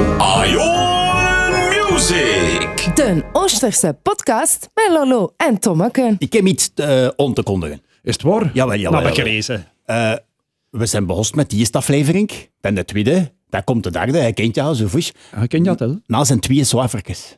Ion Music. De Oosterse podcast met Lolo en Tommeke. Ik heb iets eh, on te kondigen. Is het waar? Jawel, jawel, Nou, ben ik jawel. gerezen. Eh, we zijn begonnen met die eerste aflevering. Ben de tweede. Daar komt de derde. Hij kent jou, zo voes. Ah, ken je dat, hè? Na zijn twee zwavertjes.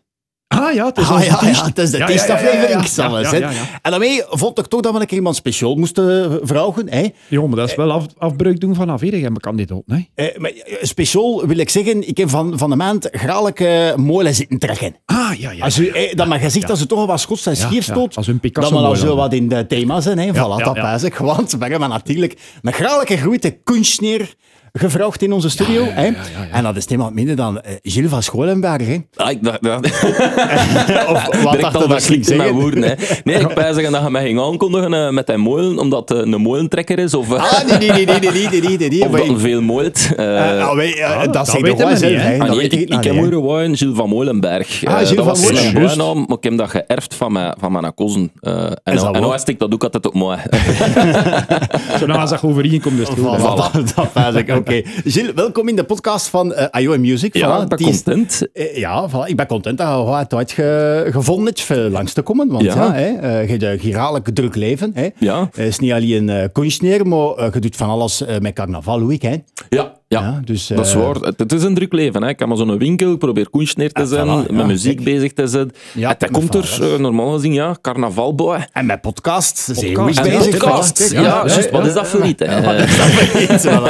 Ah ja, het is Ah, ja, ja, het is de Ja, eerste ja, ja, ja, aflevering. ja. zal het Ja, zijn. ja, ja. En daarmee vond ik toch dat we een keer iemand speciaal moesten vragen. Hè? Jo, maar dat is wel af, afbreuk doen van afweer en kandidaat, nee? Eh, maar eh, speciaal wil ik zeggen, ik heb van, van de maand graag uh, molen zitten trekken. Ah, ja, ja. Als u, eh, dat mijn gezicht, als u toch wel wat schots en Ja, schief ja. stoot, Als u een Picasso dan wel zo wat in de thema zijn. Hè. voilà, ja, dat ja. pijs ik. Want we hebben natuurlijk een graaglijke grote kunstneer gevraagd in onze studio. hè. En dat is niemand minder dan eh, Gilles van Scholenberg. Hè. Ah, ik dacht, dat, Of wat dacht dat ik ging verslikt in mijn zeggen? woorden. Hè. Nee, ik pijs zeggen dat je mij ging aankondigen eh, met een molen, omdat het een molentrekker is, of, eh, Ah, nee, nee, nee, nee, nee, nee, nee, nee, nee. of maar dat ik- een veel. Eh, eh, ah, wij, eh, ah, dat dat zeg je weten gewoon we zelf. Dat ik, ik ik heb horen waaien, Gilles van Molenberg. Ah, Eh, Gilles dat van was bijnaam, maar ik heb dat geërfd van mijn, van mijn. Eh, en dat nou wist ik dat ook altijd op mij. Zo nou als dat overeen komt, is het goed. Voilà, dat, dat pijs ik. Oké. Gilles, welkom in de podcast van eh IO Music. Ja, Voilà, ik ben is- content. Eh, Ja, voilà. ik ben content dat je uit ge- gevonden hebt langs te komen. Want ja, Ja. hè, eh, je hebt een druk leven. Hè. Ja. Het is niet alleen een kunstneer, maar je doet van alles met carnaval, Louis. Hè. Ja, ja. Ja, dus, dat is eh, waar. Het, het is een druk leven. Hè. Ik heb maar zo'n winkel, ik probeer kunstneer te Ah, zijn, voilà, ja, met muziek kijk. bezig te zijn. Ja, en dat komt er, eh, normaal gezien, ja, carnavalboy. En met podcasts zeer Podcast. En bezig. podcast. Voilà. Ja, juist. Wat is dat voor iets? hè? Wat is dat voor.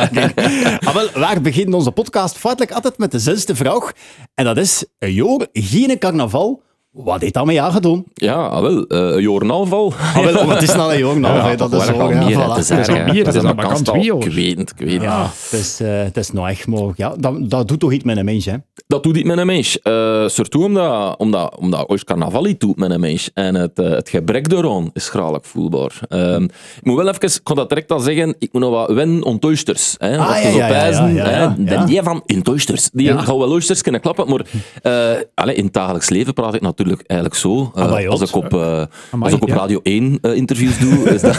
Ah, wel, waar begint onze podcast? Feitelijk altijd met de zesde vraag. En dat is, een jaar, geen carnaval. Wat heeft dat met jou gedaan? Ja, ah, wel, eh een jornaalval. Ah, wel, want het is nou een jaar, dat is zo. al ja, meer, voilà. het is Het is nog erg, meer, het is hoor. Ik weet het, ik weet het. Ja, het is, het is nou echt mogelijk. Ja, dat, dat doet toch iets met een mens, hè? Dat doet iets met een mens. Eh surtout omdat, omdat, omdat ooit carnaval iets doet met een mens. En het, het gebrek daaraan is graag voelbaar. Ehm, ik moet wel even, ik kan dat direct al zeggen, ik moet nog wat wennen oysters. Hè, Ah, ja, ja, ja, pijzen, ja, die van in. Die Ja. gaan wel oysters kunnen klappen, maar eh, allee, in het dagelijks leven praat ik natuurlijk eigenlijk zo. Eh, bij als ik op, eh, Amai, als ik op ja. Radio 1 eh, interviews doe, is dat...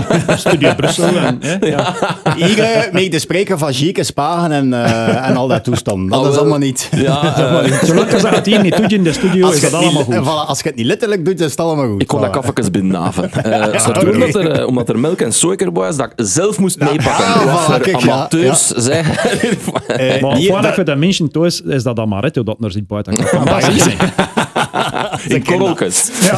Studio Brussel. En, hè, ja. Hier eh, mee te spreken van chique spagen en, eh, en al dat toestand. Dat Ah, is allemaal niet. Ja, eh, Zolang als dat het hier niet doet in de studio, Als is dat allemaal niet, goed. voilà, als je het niet letterlijk doet, is het allemaal goed. Ik kon dat kaffekes binnenhaven. Uh, omdat, er, eh, omdat er melk en suiker was, dat ik zelf moest meepakken. ja, Wat voilà, voor amateurs zijn. Eh, Maar voordat dat- je de mensen thuis is dat amaretto dat naar zit buiten. Dat in korreltjes.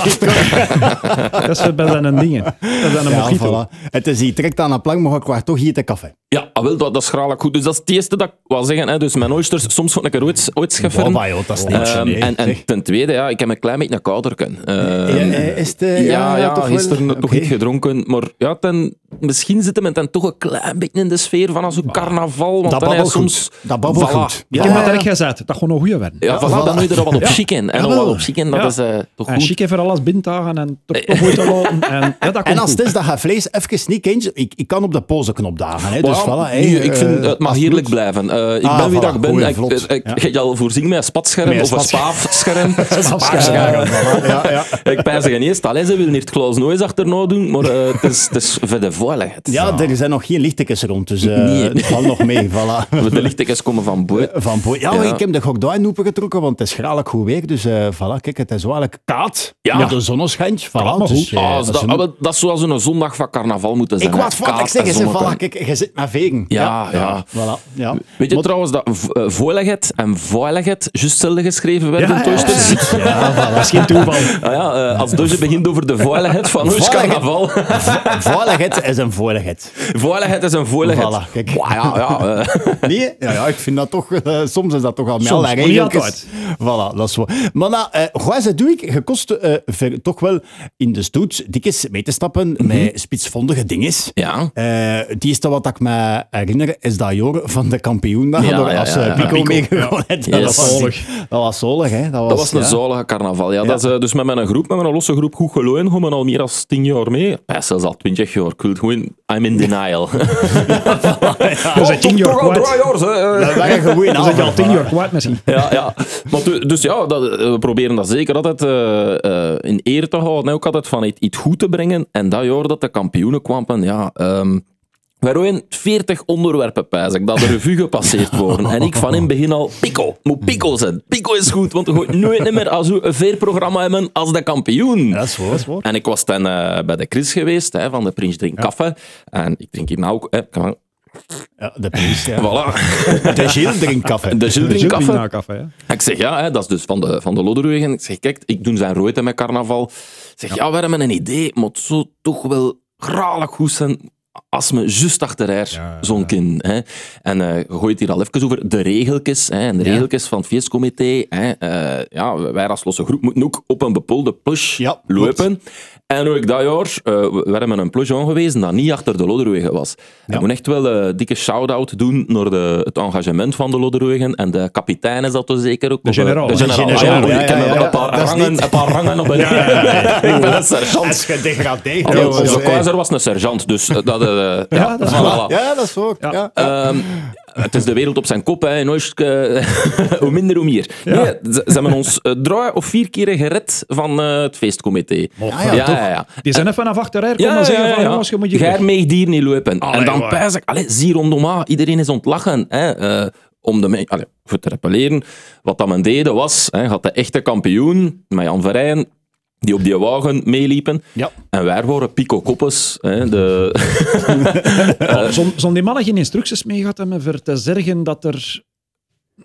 Dat is bij zijn dingen. Dat is een ja, mojito. voilà. Het is hier trekt aan een plank, maar ik wacht toch hier te koffie. Ja, ah, wel, dat, dat is graag goed. Dus dat is het eerste dat ik wil zeggen. Hè. Dus mijn oysters, soms vond ik er ooit, ooit scheffen. Wow, joh, dat is niks, Ehm, nee, en, en ten tweede, ja, ik heb een klein beetje een kouderken. Ehm, Ja, eh, is het, eh, ja, ja, toch wel? gisteren toch Oké. niet gedronken. Maar ja, ten, misschien zit hem dan toch een klein beetje in de sfeer van zo'n carnaval. Want Dat dan is babbelt soms... goed. Dat babbelt Voilà. goed. Ik heb Ja, dat ja. direct gezet. Dat gewoon een goede werden. Ja, voilà, voilà. dan moet je er wat op Ja. chicken. En wat op chicken, dat Ja. is eh, toch En goed. chic even alles binnentagen en toch goed te laten. En, ja, dat En komt als het goed. is dat je vlees even niet kent, ik, ik kan op de pauze-knop dagen. Hè, dus voilà, nu, ik vind eh, het mag heerlijk moet. blijven. Eh, ik Ah, ben wie voilà, dat ik ben. goeie, Ik, ik, ik, Ja. ga je al voorzien met een spatscherm of een spaafscherm. Voilà, ja. ik pijs zeggen eerst, alleen ze willen hier het glas nooit achterna doen, maar het is, het is voor de veiligheid. Ja, er zijn nog geen lichtjes rond, dus eh Nee. het valt nog mee. Voilà. De lichtjes komen van boven. Van Bo- ja, Ja. ik heb de gordijn opengetrokken, want het is graag goed weer. Dus eh voilà, kijk, het is wel kaat. Ja. Met de zonneschijn. Voilà, dus, eh, Ah, dat dat, is een- ah, dat een zondag van carnaval moeten zijn. ik wou het voor Kaat zeggen, en ze, zonneke. voilà, kijk, je zit met vegen. Ja, ja. Voilà, ja. Weet je Maar- trouwens dat eh, veiligheid en veiligheid juist hetzelfde geschreven werden Ja, in ja, Toasters? Ja, voilà. Dat is geen toeval. Ah ja, eh, als Doge begint over de veiligheid van ons carnaval. Veiligheid is een veiligheid. Veiligheid is een veiligheid. Voilà, kijk. Wauw, ja, ja, eh. Nee, ja, ja, ik vind dat toch, eh, soms is dat toch al met Soms, alle maar niet regeltjes. Voilà, dat is wel. Maar nou, eh hoe ze doe ik? Je kost eh, ver- toch wel in de stoet dikjes mee te stappen met spitsvondige dinges. Ja. Eh, het eerste wat ik me herinner is dat jaar van de kampioen. Dat Ja, door ja, als eh. Pico. Yes. Dat was Zalig. Dat was zalig, hè. Dat was, Dat was een ja. zalige carnaval. Ja, Dat is, eh, dus met mijn groep, met mijn losse groep, goed gelopen, gaan we al meer dan tien jaar mee. Ja, zelfs al twintig jaar. Ik wil gewoon, I'm in denial. We zijn tien jaar toch al kwijt. drie jaar, hè. Dat waren gewoon We zijn al tien jaar kwijt misschien. Ja, ja. Maar dus ja, dat, eh, we proberen dat zeker altijd eh, in eer te houden. Ook altijd van iets, goed te brengen. En dat jaar dat de kampioenen kwamen, ja... ehm, waarin 40 onderwerpen pijs ik dat de revue gepasseerd worden. En ik van in het begin al, Pico, moet Pico zijn. Pico is goed, want we gooien nooit meer als een veerprogramma hebben als de kampioen. Dat is waar. En ik was dan eh, bij de Chris geweest, hè, van de Prins Drink Kaffe. En ik drink hier nou ook... Hè, Ja, de prijs, ja. voilà. De Gilles drinkt koffie. De Gilles Drink Kaffe. Na café, hè. Ik zeg, ja, hè, dat is dus van de, van de Lodderwegen. Ik zeg, kijk, ik doe zijn rooite met carnaval. Ik zeg, ja, we hebben een idee, maar het zou toch wel graag goed zijn als me juist achter haar zo'n kind. Hè. En je gooit hier al even over de regeltjes. Hè, en de regeltjes van het feestcomité. Hè. Eh, ja, wij als losse groep moeten ook op een bepaalde push Ja, lopen. En ook dat jaar, eh, we we hebben een push aangewezen dat niet achter de Lodderwegen was. Ik moet echt wel een dikke shout-out doen naar de, het engagement van de Lodderwegen. En de kapitein is dat dus zeker ook. De generaal. De generaal. Ah, ja, ja, ik heb ja, ja. een paar, rangen, niet- een paar rangen op een... ik ben een sergeant. Als gedegradeerd. Allee, Ja, onze ja. keizer was een sergeant, dus dat... eh, ja, dat is voilà. Ja, dat is waar. Ja. Ehm, het is de wereld op zijn kop, hè. in Oost, eh, hoe minder, hoe meer. Nee, ze, ze hebben ons eh, drie of vier keren gered van eh, het feestcomité. ja, ja, ja, ja. Die zijn even vanaf achteruit komen en zeggen van, jongens, je moet je... Jij mag hier niet lopen. Allee, en dan pijs ik, allee, zie rondom aan, iedereen is ontlachen. Hè, om de, allee, voor te rappelleren, wat dat men deden was, hè, had de echte kampioen, met Jan Verrijen, die op die wagen meeliepen. Ja. En wij waren Pico Koppes, hè, de... Zon, zon die mannen geen instructies mee gehad hebben voor te zorgen dat er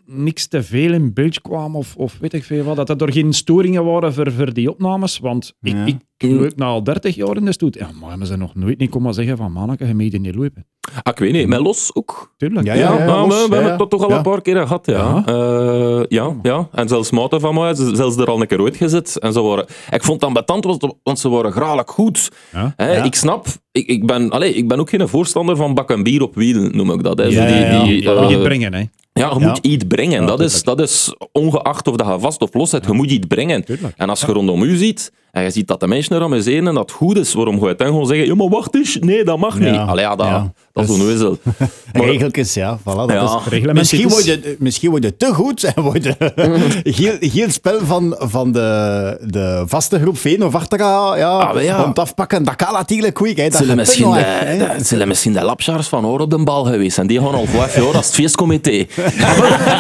niks te veel in beeld kwam of, of weet ik veel wat, dat er geen storingen waren voor, voor die opnames, want ik, Ja. ik loop na al 30 jaar in de stoet, ja, maar hebben ze nog nooit niet komen zeggen van manneke, je hier niet lopen. Ah, ik weet niet, met Los ook. Tuurlijk. Ja, Ja, ja, Los, we, we ja, hebben ja. het toch al een paar keer gehad, ja. Ja, ja, ja. En zelfs Maarten van mij, ze- zelfs er al een keer uitgezet. En ze waren, ik vond het ambetant, want- want ze waren graag goed. Ja. Hè, Ja. Ik snap, ik, ik, ben, allez, ik ben ook geen voorstander van bakken bier op wielen, noem ik dat. Hè. Zo die, ja, die, Je eh, moet je brengen, hè. Ja, je moet iets brengen. dat, is, dat is ongeacht of dat je vast of los zit, je moet iets brengen. Tuurlijk. En als je rondom u ziet, en je ziet dat de mensen er amuseren en dat het goed is, waarom ga je dan gewoon zeggen, ja, maar wacht eens, nee, dat mag Ja. niet. Allee, ja, dat, Ja. dat is Dus- Regeltjes, ja. Voilà, dat Ja. is, misschien, word je, misschien word je te goed en word je heel, heel spel van, van de, de vaste groep Veen of Achterga ja, Ah, om afpakken. Dat kan natuurlijk quick. Hè. Dat Zullen misschien, de, zullen misschien de lapsjaars van Oor op de bal geweest zijn. Die gaan al vijf jaar als het feestcomité.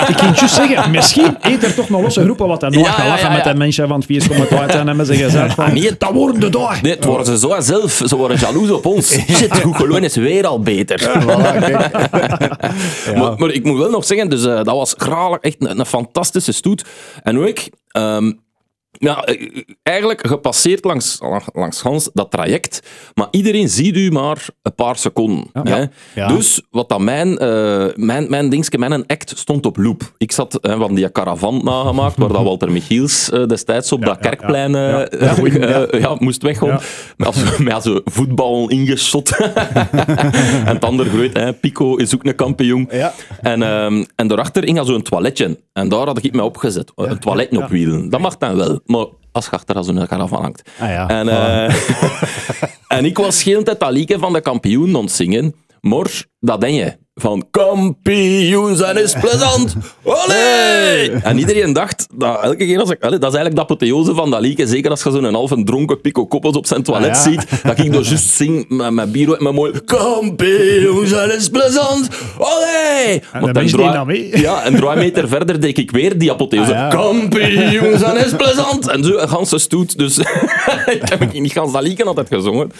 Ik ging juist zeggen, misschien eet er toch nog losse groepen wat nog ja, gelachen ja, met de mensen van het feest komen uit en hebben ze gezegd van, Ah, nee, dat worden de dag. Nee, het worden ze zo zelf. Ze worden jaloers op ons. Shit, goed gewoon is weer al beter. Voilà. Maar, maar ik moet wel nog zeggen, dus, eh, dat was graag echt een, een fantastische stoet. En ook, ehm, ja, eh, eigenlijk gepasseerd langs, langs Hans dat traject, maar iedereen ziet u maar een paar seconden. hè. Ja. Dus wat dat mijn, eh mijn, mijn dingetje, mijn act stond op loop. Ik zat eh, van die caravan nagemaakt, waar dat Walter Michiels eh, destijds op dat kerkplein ja, ja, moest. Ja. Met, als- met een voetbal ingeschot. en het andere groot, hè, Pico is ook een kampioen. En, ehm, en daarachter hing al zo'n toiletje. En daar had ik me opgezet. Een toiletje op wielen. Dat mag dan wel. Maar als je achter als een caravan hangt. Ah ja, en, voilà. eh, en ik was geen tijd dat liedje van de kampioen ontzingen. Maar dat denk je. Van kampioen zijn is plezant. Olé! En iedereen dacht, dat elke keer als ik... allee, dat is eigenlijk de apotheose van dat liedje. Zeker als je zo'n halve dronken pico koppels op zijn toilet Ah, ja. ziet. Dat ik dus juist zing met mijn bier uit mijn mooi... Kampioen zijn is plezant. Olé! En mensen deden dat mee. Ja, en drie meter verder deed ik weer die apotheose. Ah, ja. Kampioen zijn is plezant. En zo een ganse stoet. Dus ik heb niet gans dat liedje altijd gezongen.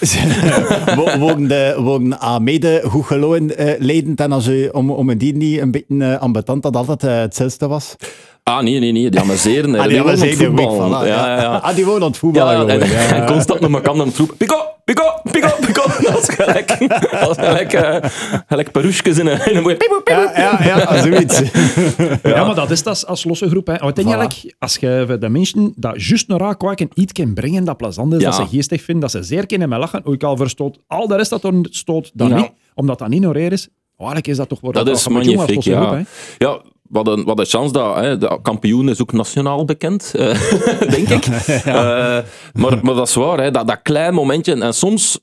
Wo- Wogen de wogen aan mede goed geloven leden ten als u, om, om die niet een beetje eh, ambetant dat altijd eh, hetzelfde was? Ah, nee, nee, nee. Die amuseren. Ah, die die wonen voetbal. voilà, ja, ja, ja. Ah, die wonen aan het voetballen Ja, en, ja, en constant met elkaar aan het roepen. Pico, pico, pico, pico. Dat is gelijk, dat is gelijk, gelijk peruskes in een, in een mooie... Ja, ja, ja, zoiets. Ja, maar dat is dat als losse groep. Hè. Uiteindelijk, als je de mensen dat juist naar kwaken iets kan brengen dat plezant is, Ja. dat ze geestig vinden, dat ze zeer kunnen met lachen, ook al verstoot al de rest dat er stoot, dan Ja. niet, omdat dat niet naar is. Eigenlijk is dat toch wel Dat is jong als magnifiek, ja. groep. Ja, wat een, wat een chance dat hè, de kampioen is ook nationaal bekend, eh, denk ik. Eh, maar, maar dat is waar, hè, dat, dat klein momentje. En soms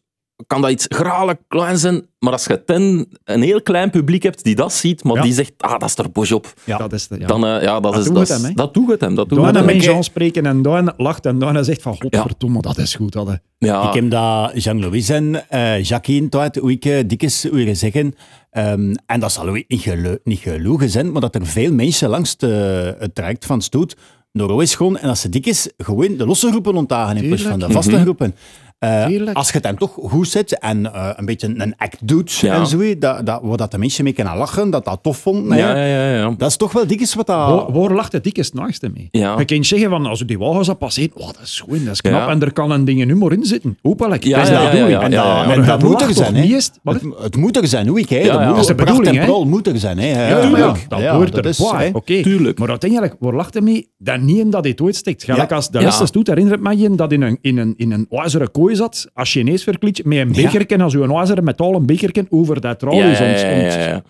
kan dat iets graalijk klein zijn, maar als je ten een heel klein publiek hebt die dat ziet, maar Ja. die zegt, ah, dat is er bosch op. Ja. Dat is de, ja. Dan, eh, ja, dat, Dat is, doet dat, het is- hem, dat doet het hem. Dat doet hem. mensen ik- aanspreken en daarna lacht en daarna zegt van godverdomme, dat is goed. Dat, Ik heb dat Jean-Louis en eh Jacques in het hoe ik eh, dikwijls horen zeggen. Ehm, en dat zal ooit niet, gelo niet gelogen zijn, maar dat er veel mensen langs de, het traject van Stoet Roo is gewoon en dat ze dikwijls gewoon de losse groepen ontdagen in plaats van de vaste groepen. Eh, Tuurlijk. als je het dan toch goed zet en eh, een beetje een act doet Ja. en zo, dat, dat, waar dat de mensen mee kunnen lachen, dat dat tof vonden. ja, hè. ja, ja, ja. Dat is toch wel dikwijls wat dat... Waar, waar lacht het dikst naast mee? Ja. Je kunt zeggen van als je die wagens dat passeert, oh, dat is goed, dat is knap. Ja. En er kan een ding humor in zitten. Hopelijk. Ja, dat is ja, bedoeling. ja, En ja, dat, ja. en dat moet er zijn. hè. niet? Het, het moet er zijn, hoe ik. Hè. Ja, dat Dat is de pracht bedoeling, en hè. prol moet er zijn. Hè. Ja, dat hoort dat hè. Oké, Tuurlijk. Maar uiteindelijk, waar lacht hij mee? Dat niet in dat hij het uitsteekt. Gelijk Ja. als de laatste stoet herinnert mij je dat in een, in een, in een ijzeren kooi zat, als Chinees verkliedje, met een bekerken, als u een ijzeren metalen bekerken over dat Ja, tralies ja, ja, ontstond. ja, ja.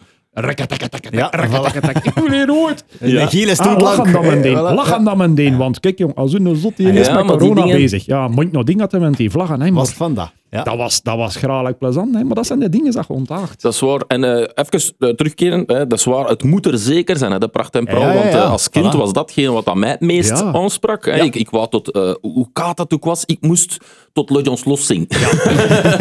Ja. Ik wil hier nooit. Een gele stoet Ah, lachen lang. dan deen. voilà. Lachen dan men deen. Want kijk jong, als u een zot die is Ja, met corona dingen- bezig. Ja, moet nog ding had hij met die vlaggen. Hè, maar Was van dat. Ja. dat was, dat was graag plezant. Hè, maar dat zijn de dingen dat je ontdaagt. Dat is waar. En eh, even eh, terugkeren, hè, dat is waar. Het moet er zeker zijn, hè, de pracht en praal. Ja, ja, Want eh, als kind Voilà. was datgene wat aan mij het meest Ja. aansprak. Hè. Ja. Ik, ik wou tot, eh, hoe kaat dat ook was, ik moest tot Legends Los zingen.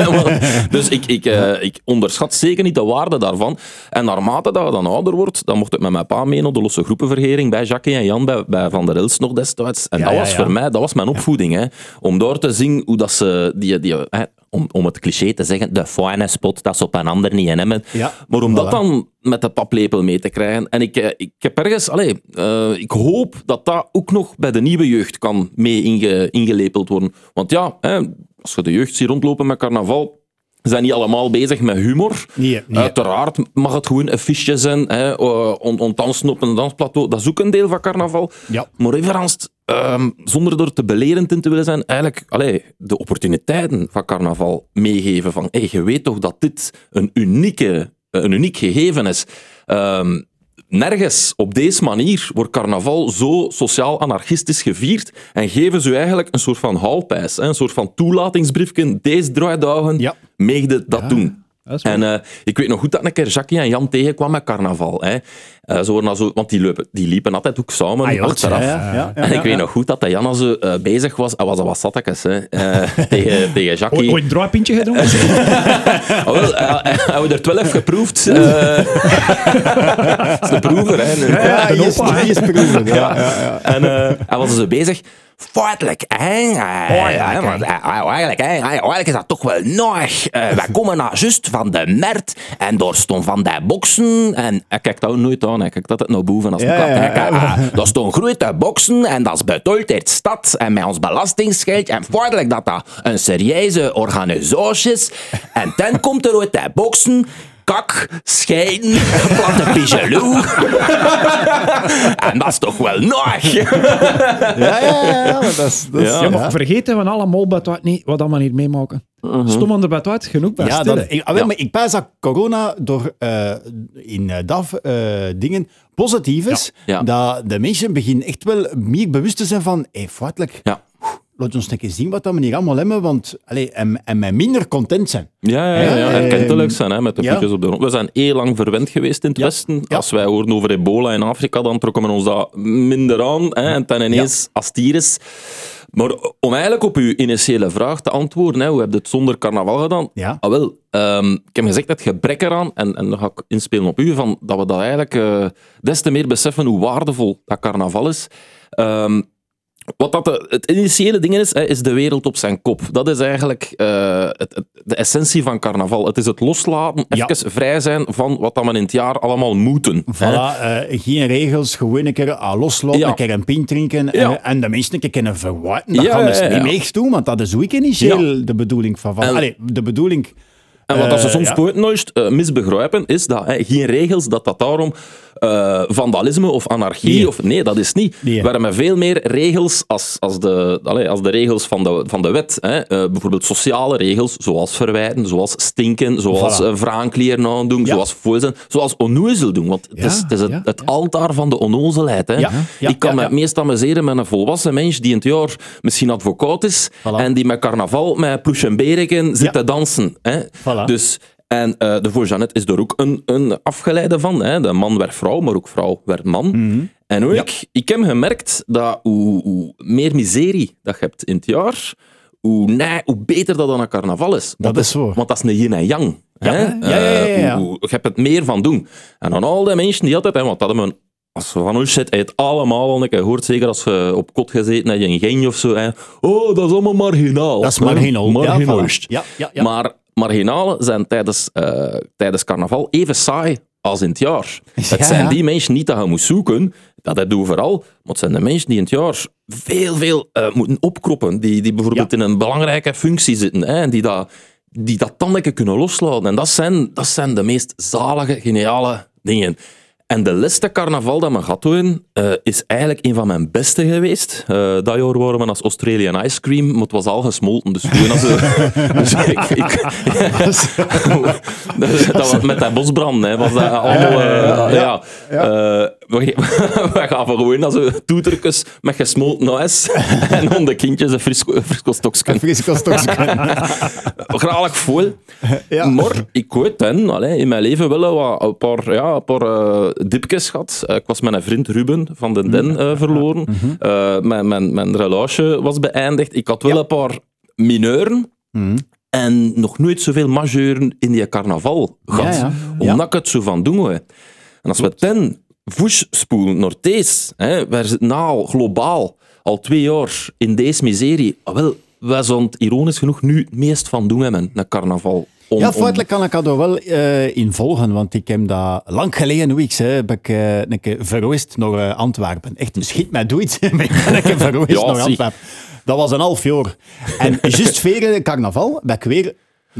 dus ik, ik, eh, ik onderschat zeker niet de waarde daarvan. En naarmate dat je dan ouder wordt, dan mocht ik met mijn pa mee naar de losse groepenvergering bij Jacques en Jan, bij, bij Van der Els nog destijds. En Ja, dat ja, was ja. voor mij, dat was mijn opvoeding. Hè. Om daar te zien hoe dat ze, die, die, hè, om, om het cliché te zeggen, de fijne spot, dat ze op een ander niet hebben. Ja, Maar om dat dan met de paplepel mee te krijgen. En ik, eh, ik heb ergens, allee, eh, ik hoop dat dat ook nog bij de nieuwe jeugd kan mee inge, ingelepeld worden. Want ja, hè, als je de jeugd ziet rondlopen met carnaval, zijn niet allemaal bezig met humor. Nee, nee. Uiteraard mag het gewoon een fiche zijn, hè, on, on dansen op een dansplateau. Dat is ook een deel van carnaval. Ja. Maar Everanst, ehm, zonder er te belerend in te willen zijn, eigenlijk allee, de opportuniteiten van carnaval meegeven. Van, hey, je weet toch dat dit een, unieke, een uniek gegeven is. Ehm, nergens op deze manier wordt carnaval zo sociaal-anarchistisch gevierd en geven ze u eigenlijk een soort van haalpijs, hè, een soort van toelatingsbriefje. Deze draaidagen, Ja. meegde dat doen. En eh, ik weet nog goed dat een keer Jackie en Jan tegenkwam met carnaval. Hè. Eh, ze worden al zo, want die, liepen, die liepen altijd ook samen Ah, joh, achteraf. ja, ja, ja, en ik ja, weet ja. nog goed dat Jan al zo eh, bezig was. Hij was al wat zattekes, hè. Eh, tegen, tegen Jackie. Ooit een draaipintje gedronken? Oh, hij, hij had er twaalf geproefd. Dat is de proever, hè. Ja, de opa, is proeven, ja, ja, ja. En eh, hij was zo bezig. Feitelijk? Eh, hè, want, eh, eh, Eigenlijk, hè, eh, eigenlijk is dat toch wel nog. Eh, wij komen nou juist van de Mert en daar stond van die boksen. En hij kijkt dat nooit aan, hij kijkt altijd naar boven als een Ja, kat. ja, eh, Daar stond grote boksen en dat is de stad en met ons belastingsgeld. En feitelijk dat dat een serieuze organisatie is. En dan komt er uit die boksen kak, scheiden, platte pigelou. en dat is toch wel nog. Ja, ja, ja, ja, dat is... Dat is Ja, Ja, maar vergeten we allemaal uit niet wat we hier meemaken. Stom uit, genoeg bij Ja, dat, ik, ah, wel, maar ik pijs dat corona door eh, in eh, DAF eh, dingen positief is. Ja. Ja. Dat de mensen beginnen echt wel meer bewust te zijn van hey, feitelijk, Ja. Laat ons een keer zien wat dat we hier allemaal hebben, want allee, en, en met minder content zijn. Ja, ja, ja, herkentelijk eh, zijn hè, met de ja. op de grond. We zijn heel lang verwend geweest in het Ja. Westen. Ja. Als wij hoorden over ebola in Afrika, dan trokken we ons dat minder aan. Hè, en dan ineens als het hier is. Maar om eigenlijk op uw initiële vraag te antwoorden, hè, hoe heb je het zonder carnaval gedaan? Ja. Ah, wel, ehm, ik heb gezegd het gebrek eraan, en, en dan ga ik inspelen op u, van, dat we dat eigenlijk eh, des te meer beseffen hoe waardevol dat carnaval is. Ehm, wat dat de- het initiële ding is, hè, is de wereld op zijn kop. Dat is eigenlijk eh, het, het- de essentie van carnaval. Het is het loslaten, Ja. even vrij zijn van wat dat men in het jaar allemaal moeten. Voilà, eh, geen regels, gewoon een keer ah, loslaten, Ja. een keer een pint drinken eh, en de mensen een keer kunnen verwarten. Dat gaan we ja. niet mee doen, want dat is ook initieel de bedoeling van... van allee, de bedoeling En wat dat ze Eh, soms ja. nooit nooit eh, misbegrijpen, is dat hè, geen regels, dat dat daarom eh, vandalisme of anarchie, Nee. of nee, dat is niet. Nee. We hebben veel meer regels als, als, de, allee, als de regels van de, van de wet. Hè. Bijvoorbeeld sociale regels, zoals verwijten, zoals stinken, zoals Voilà. vraankleren aandoen, Ja. zoals voizen, zoals onnozel doen. Want het is, het, is het, ja, het altaar van de onnozelheid. Hè. Ik kan me meest amuseren met een volwassen mens die in het jaar misschien advocaat is Voilà. en die met carnaval, met ploes en bereken zit te dansen. Hè. Voilà. Dus, en eh, de voor Jeannette is er ook een, een afgeleide van. Hè. De man werd vrouw, maar ook vrouw werd man. Mhm. En ook, ik heb gemerkt dat hoe, hoe meer miserie dat je hebt in het jaar, hoe, nee, hoe beter dat dan een carnaval is. Want Dat is waar. Want dat is een yin en yang. hè. ja, ja, ja, ja, ja. Eh, hoe- je hebt het meer van doen. En dan al die mensen die altijd, hè, want dat hebben we als je van ons zit, je het allemaal al een keer gehoord, zeker als je op kot gezeten hebt, in Genj of zo. Hè. Oh, dat is allemaal marginaal. Dat is Hè. marginaal. Ja, ja, ja, ja. Maar marginalen zijn tijdens, eh, tijdens carnaval even saai als in het jaar. Het Ja, zijn ja. die mensen niet dat je moet zoeken, dat heb je overal, maar het zijn de mensen die in het jaar veel, veel eh, moeten opkroppen, die, die bijvoorbeeld in een belangrijke functie zitten hè, en die dat, die dat kunnen loslaten. En dat zijn, dat zijn de meest zalige, geniale dingen. En de laatste carnaval dat we gehad eh, is eigenlijk een van mijn beste geweest. Eh, dat jaar waren we als Australian Ice Cream, maar het was al gesmolten. Dus als dus ik, ik, dat was met dat bosbrand, hè, was dat allemaal... eh, ja, Eh, we, we gaven gewoon als een toetertjes met gesmolten ijs en dan de kindjes een frisco, frisco stokje. Graag vol. Ja. Maar ik weet dan, allee, in mijn leven wel wat, een paar, ja, een paar eh, dipjes gehad. Eh, ik was met een vriend Ruben van den Den eh, verloren. Eh, mijn, mijn, mijn relatie was beëindigd. Ik had wel een paar mineuren. En nog nooit zoveel majeuren in die carnaval gehad. Ja. Omdat ik het zo van doen. En als we ten voes spoelen naar deze, hè, wij zitten nou al globaal al twee jaar in deze miserie. Ah, wel, wij ironisch genoeg nu het meest van doen hebben, een carnaval. Om- Ja, feitelijk kan ik dat er wel eh, in volgen, want ik heb dat lang geleden, weeks, hè, heb ik eh, een keer verhuisd naar eh, Antwerpen. Echt, schiet mij doe iets, maar ik ben een keer verhuisd Ja, naar. Antwerpen. Dat was een half jaar. En juist veren carnaval ben ik weer naar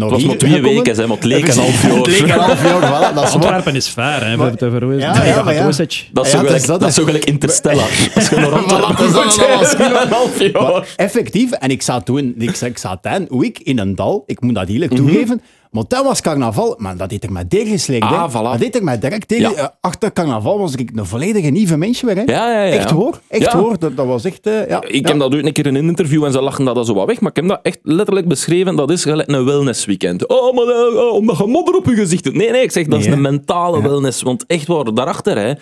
Het was maar twee gekomen. weken, hè, maar het leek een half Het leek een jaar. half jaar, voilà, dat is waar. Antwerpen is ver, hè. Ja, ja, maar ja. Dat is zo dat gelijk, is dat, dat is zo gelijk Interstellar. Als je naar Antwerpen moet, een half jaar. Maar effectief, en ik zat toen, ik, zei- ik zat dan, hoe ik in een dal, ik moet dat eerlijk toegeven, maar dat was carnaval, maar dat deed ik mij tegengeslagen. Ah, voilà. Dat deed ik mij direct tegen. Ja. eh, achter carnaval was ik een volledige nieuwe mens weer. Hè. Ja, ja, ja. Echt hoor, echt Ja. hoor. Dat, dat was echt, eh, ja. Ik heb dat ook een keer in een interview en ze lachen dat, dat zo wat weg, maar ik heb dat echt letterlijk beschreven. Dat is gelijk een wellnessweekend. Oh, maar eh, oh, omdat je modder op je gezicht hebt. Nee, nee, ik zeg dat is een mentale wellness. Want echt waar, daarachter, hè,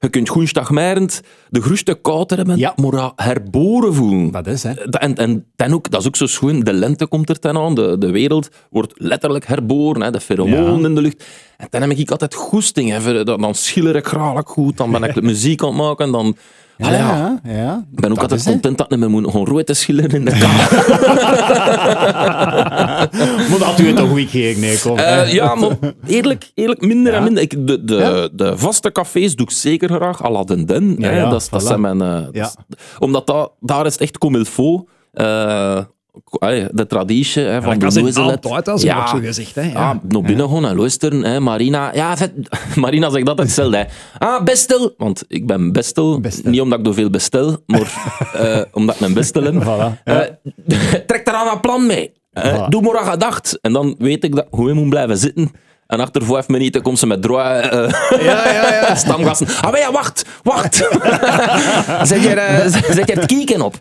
je kunt goeienstagmerend de groeste kouter hebben, Ja. maar herboren voelen. Dat is, hè. En, en dan ook, dat is ook zo schoon, de lente komt er ten aan, de, de wereld wordt letterlijk herboren, hè, de pheromonen Ja. in de lucht. En dan heb ik altijd goesting, hè, voor- dan, dan schiller ik graag goed, dan ben ik muziek aan het maken, dan... Ja. ja, ja. Ik ben ook altijd content dat ik meer moet gaan rood te schilderen in de kamer. Maar dat doe je toch goed keer, nee, kom. Eh, ja, maar eerlijk, eerlijk minder en minder. Ik, de, de, de vaste cafés doe ik zeker graag, à la den den. Hè. dat, is- dat voilà. zijn mijn... eh, dat omdat dat, daar is het echt comme il faut. Eh, allee, de traditie hè, van dat de Loiselet. altijd, als ook zo gezegd, hè, ja. Ja, naar binnen gewoon en luisteren. Hè. Marina, ja, vet- Marina zegt altijd hetzelfde. Hè. Ah, bestel. Want ik ben bestel. Bestel. Niet omdat ik door veel bestel, maar eh, omdat ik een bestel heb. Voilà, Eh, trek er aan een plan mee. Eh, Voilà. Doe maar een gedacht. En dan weet ik dat hoe je moet blijven zitten. En achter vijf minuten komt ze met droge eh Ja, ja, ja. stamgasten. Ah, maar ja, wacht, wacht. zet, je, eh, zet je het kieken op.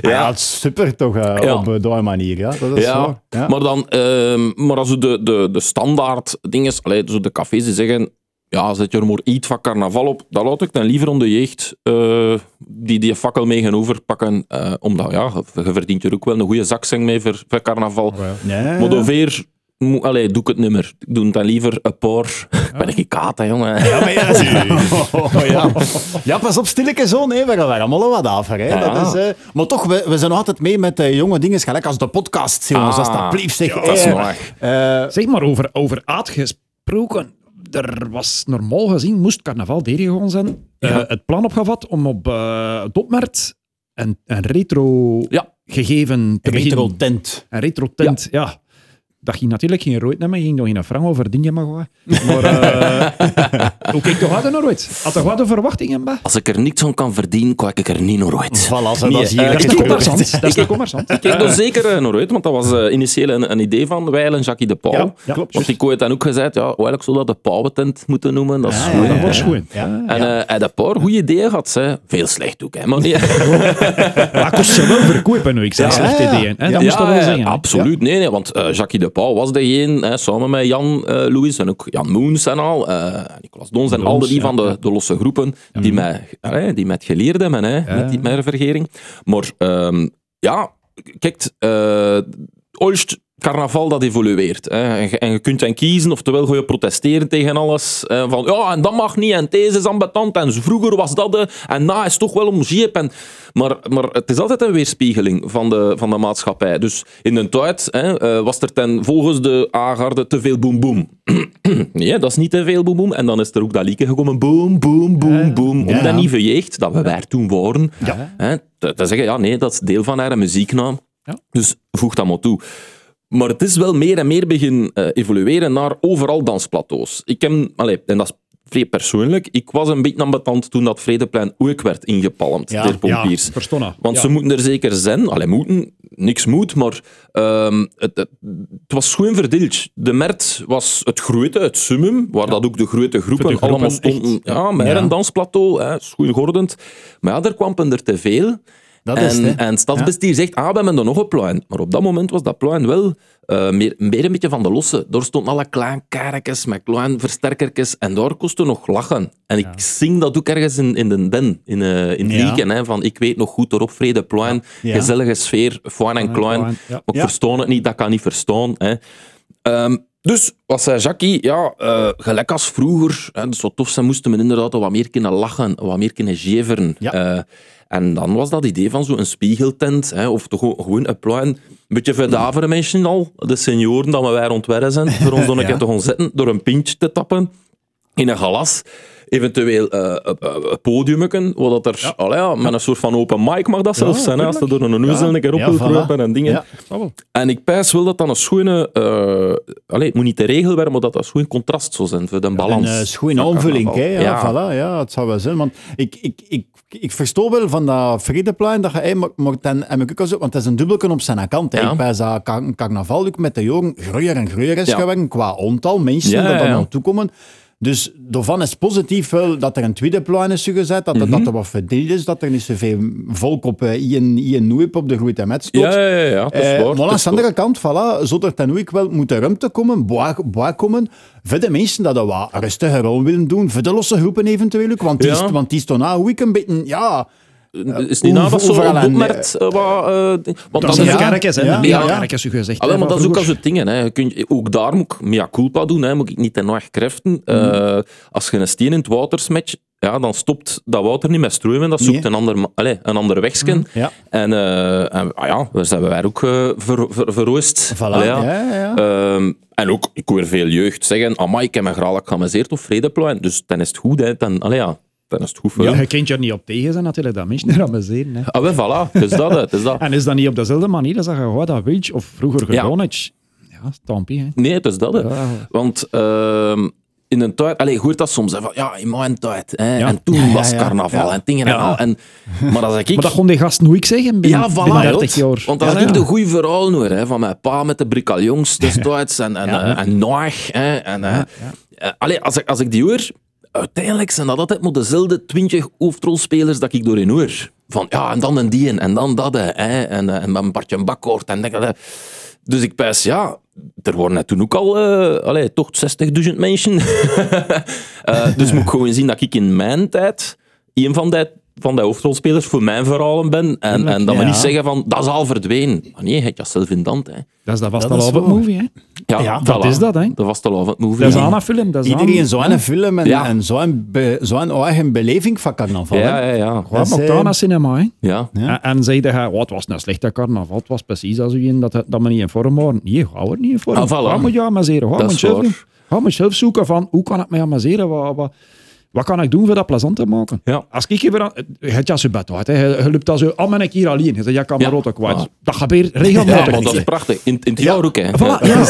Ja, is super toch, eh, Ja. op die manier. Ja. Dat is Ja, zo. Ja. maar dan, ehm, maar als de, de, de standaard dingen, zo de cafés die zeggen, ja, zet je er maar iets van carnaval op, dan laat ik dan liever om de jeugd eh, die die fakkel mee gaan overpakken, eh, omdat ja, je, verdient er ook wel een goede zakcent mee voor, voor carnaval. Ja, ja, Maar ja. ongeveer, mo- allee, doe ik het niet meer. Ik doe het dan liever een paar. Ik ben een kaat, hè, jongen. Ja, maar ja, oh, ja. ja, pas op, stilletjes zo, nee, we gaan er allemaal wat af. Hè. Ja. Dat is, eh, maar toch, we, we zijn nog altijd mee met eh, jonge dingen, gelijk als de podcast, jongens, Ah, alsjeblieft. Zeg, dat is eh, Zeg maar, over, over aard gesproken. Er was normaal gezien, moest carnaval gegaan zijn, het plan opgevat om op het opmerkt een, een retro Ja. gegeven te beginnen. retro-tent. Een retro tent, ja. Dat ging natuurlijk geen rood nemen, je ging nog in een frank over dingen maar gooien. Maar eh hoe kijk toch hadden naar ooit? Had toch wat de verwachtingen bij? Als ik er niks van kan verdienen, kijk ik er niet naar uit. Voilà, zo, Nee, dat is eh, hier Dat is ik- de commerçant. Dat is de commerçant. Ik kijk er zeker eh, naar uit, want dat was eh, initieel een, een idee van Weil en Jackie de Pauw. Ja, ja, klopt. Want ik had dan ook gezegd, ja, eigenlijk zou dat de Pauwentent moeten noemen. Dat is Ja, goed. ja, Dat schoon. Ja. En eh, hij had een paar goede ideeën gehad. Hè. Veel slecht ook, hè, maar niet. Maar kost ze wel verkopen nu, ik slechte ja, ja. ideeën. Hè? Ja, Dat moest dat wel ja, zeggen. absoluut. Nee, nee, want eh, Jackie de Pauw was degene, hè, samen met Jan eh Louis en ook Jan Moens en al, eh, Nicolas Dons en al die ja, van de, de losse groepen, die, met, hè, die met geleerd hebben, hè, met die met vergering. Maar ja, ja, kijk, eh Olst, carnaval dat evolueert. Hè. En, je, en je kunt dan kiezen, oftewel ga je protesteren tegen alles. van ja, en dat mag niet, en deze is ambetant, en vroeger was dat de, en na is toch wel om jeep. En, maar, maar het is altijd een weerspiegeling van de, van de maatschappij. Dus in de tijd hè, eh, was er ten, volgens de Agarde te veel boem boem. nee, dat is niet te veel boem boem. En dan is er ook dat liedje gekomen, boem boem boem boem. Om Ja. dat nieuwe jeugd, dat we daar toen waren, hè, te, te zeggen, ja nee, dat is deel van haar muzieknaam. Ja. Dus voeg dat maar toe. Maar het is wel meer en meer begin eh, evolueren naar overal dansplateaus. Ik heb, allee, en dat is vrij persoonlijk, ik was een beetje ambetant toen dat Vredeplein ook werd ingepalmd Ja, door pompiers. Ja. Want Ja. ze moeten er zeker zijn. Allee, moeten. Niks moet, maar ehm, het, het, het was schoon verdeeld. De Mert was het grote, het summum, waar dat ook de grote groepen, Voor de groepen allemaal stonden. echt. Ja, Ja. een dansplateau, hè, schoon gordend. Maar ja, er kwamen er te veel. Dat is en, het, en het zegt, ah, we hebben er nog een plein. Maar op dat moment was dat plein wel eh, meer, meer een beetje van de losse. Daar stonden alle klein karretjes met klein versterkertjes en daar kostte nog lachen. En ik zing dat ook ergens in, in de den, in, eh in hè, van ik weet nog goed, erop vrede plein, gezellige sfeer, fijn en klein. Maar ik verstoon het niet, dat kan niet verstaan. Hè. Ehm, dus, wat zei Jackie? Ja, eh, gelijk als vroeger, hè, dus wat tof zijn, moesten we inderdaad wat meer kunnen lachen, wat meer kunnen jeveren. Ja. Eh, en dan was dat idee van zo'n spiegeltent, hè, of toch gewoon- een plein. Een beetje verdaveren mensen al, de senioren dat we wij rondwerren zijn, voor ons dan een Ja. keer te gaan zitten, door een pintje te tappen in een glas. Eventueel waar dat er, allee, ja, met een soort van open mic mag dat zelfs zijn, hè, als er door een neus een keer op wil kruipen en dingen. En ik pijs wel dat dat een schone... eh allee, het moet niet de regel worden, maar dat dat een schoon contrast zou zijn voor de balans. Een uh, van aanvulling, hè? Ja, Voilà, ja, het zou wel zijn. Want ik, ik, ik, ik verstoor wel van dat Vredeplein dat je, hey, maar, maar dan ik ook zo, want het is een dubbelken op zijn kant. Hè. Ik pijs dat car- carnaval ook met de jaren groeier en groeier is geworden qua aantal mensen dat er naartoe komen. Dus daarvan is positief wel dat er een tweede plein is gezet, dat, er- dat er wat verdeeld is, dat er niet zoveel volk op uh, Ian, Ian Noep op de Groeit en Met stoot. Ja, ja, ja, dat is Eh, waar. maar aan de andere kant, voilà, zou er ten ook wel moeten ruimte komen, boa, komen, voor de mensen dat er wat rustiger rol willen doen, voor de losse groepen eventueel ook, want die, Ja. want die is nou ook een beetje, ja... waar. Is niet hoe- na dat zo opmerkt, eh, wat... eh, want Dat zijn is ja. de kerkjes, hè. Ja, ja, ja. kerkjes, u gezegd. Hè, maar dat is ook als het dingen. Hè. Je kunt, ook daar moet ik mea culpa doen. Hè. Moet ik niet ten erg kreften. Eh, als je een steen in het water smet, ja, dan stopt dat water niet met stromen. Dat zoekt Nee. Een ander, allez, een ander wegsken. Ja. En, eh, en ah ja, daar zijn wij ook eh, ver, ver- verroost. Voilà, Allee, ja, ja, ja. Ehm, en ook, ik hoor veel jeugd zeggen, amai, ik heb me graag geamuseerd op Vredeplein. Dus dan is het goed, hè. Dan, allee, ja, dan is het goed voor Ja, je kunt je er niet op tegen zijn natuurlijk, dat mensen er amuseren. Hè. Ah, wel, voilà. Het is dat, hè. het is dat. En is dat niet op dezelfde manier als dat je gewoon dat weet, of vroeger Ja. gedaan hebt? Ja, stampie, hè. Nee, het is dat. Hè. Ja. Want ehm, in een tijd... Allee, je hoort dat soms, hè, van, ja, in mijn tijd. Hè, Ja. En toen Ja, was carnaval Ja. en dingen en al. En, maar als ik... Maar dat kon die gast nooit zeggen binnen, ja, voilà, binnen 30 jot. jaar. Want als Ja, ik ja. de goede verhaal hoor, hè, van mijn pa met de brikaljons destijds en, en, Ja. eh, en Noach, hè, en, eh, eh, allee, als, ik, als ik die hoor, uiteindelijk zijn dat altijd maar dezelfde twintig hoofdrolspelers dat ik doorheen hoor. Van ja, en dan een die en dan dat, hè, en, eh, en met een partje bakkoord en ik, Dus ik pijs, ja, er waren toen ook al eh allee, toch 60.000 mensen. Eh, dus moet ik gewoon zien dat ik in mijn tijd een van die, van die hoofdrolspelers voor mijn verhalen ben. En, en dat we Ja. niet zeggen van, dat is al verdwenen. Maar nee, je hebt dat zelf in de hand. Hè. Dat is dat Dat is het waar. movie, hè. Ja, Ja, dat voilà. is dat, hè. De vastelovend movie. Dat is aan een film. Dat is Iedereen aan- zo'n film en, Ja. en zo'n be- zo'n eigen beleving van carnaval. Ja, ja, ja. Gewoon Dat is, op Tana Cinema, hè. ja. Ja. En, en zeiden hij, oh, het was een slechte carnaval, het was precies als u in dat, dat we niet in vorm waren. Nee, gaan we niet in vorm. Ah, voilà. Ga moet je amuseren, ga Dat moet is zelf waar. doen. Ga moet zelf zoeken van, hoe kan ik mij amuseren? Wat, wat, Wat kan ik doen voor dat plezant te maken? Ja. Als ik even aan... Je hebt ja zo bed uit, hè. Je, je loopt al zo... Oh, ben ik hier alleen? Je zegt, ja, ik kan mijn Ja. auto kwijt. Ah. Dat gebeurt Ja, regelmatig. dat is prachtig. In, in het ook, hè. Voilà, ja.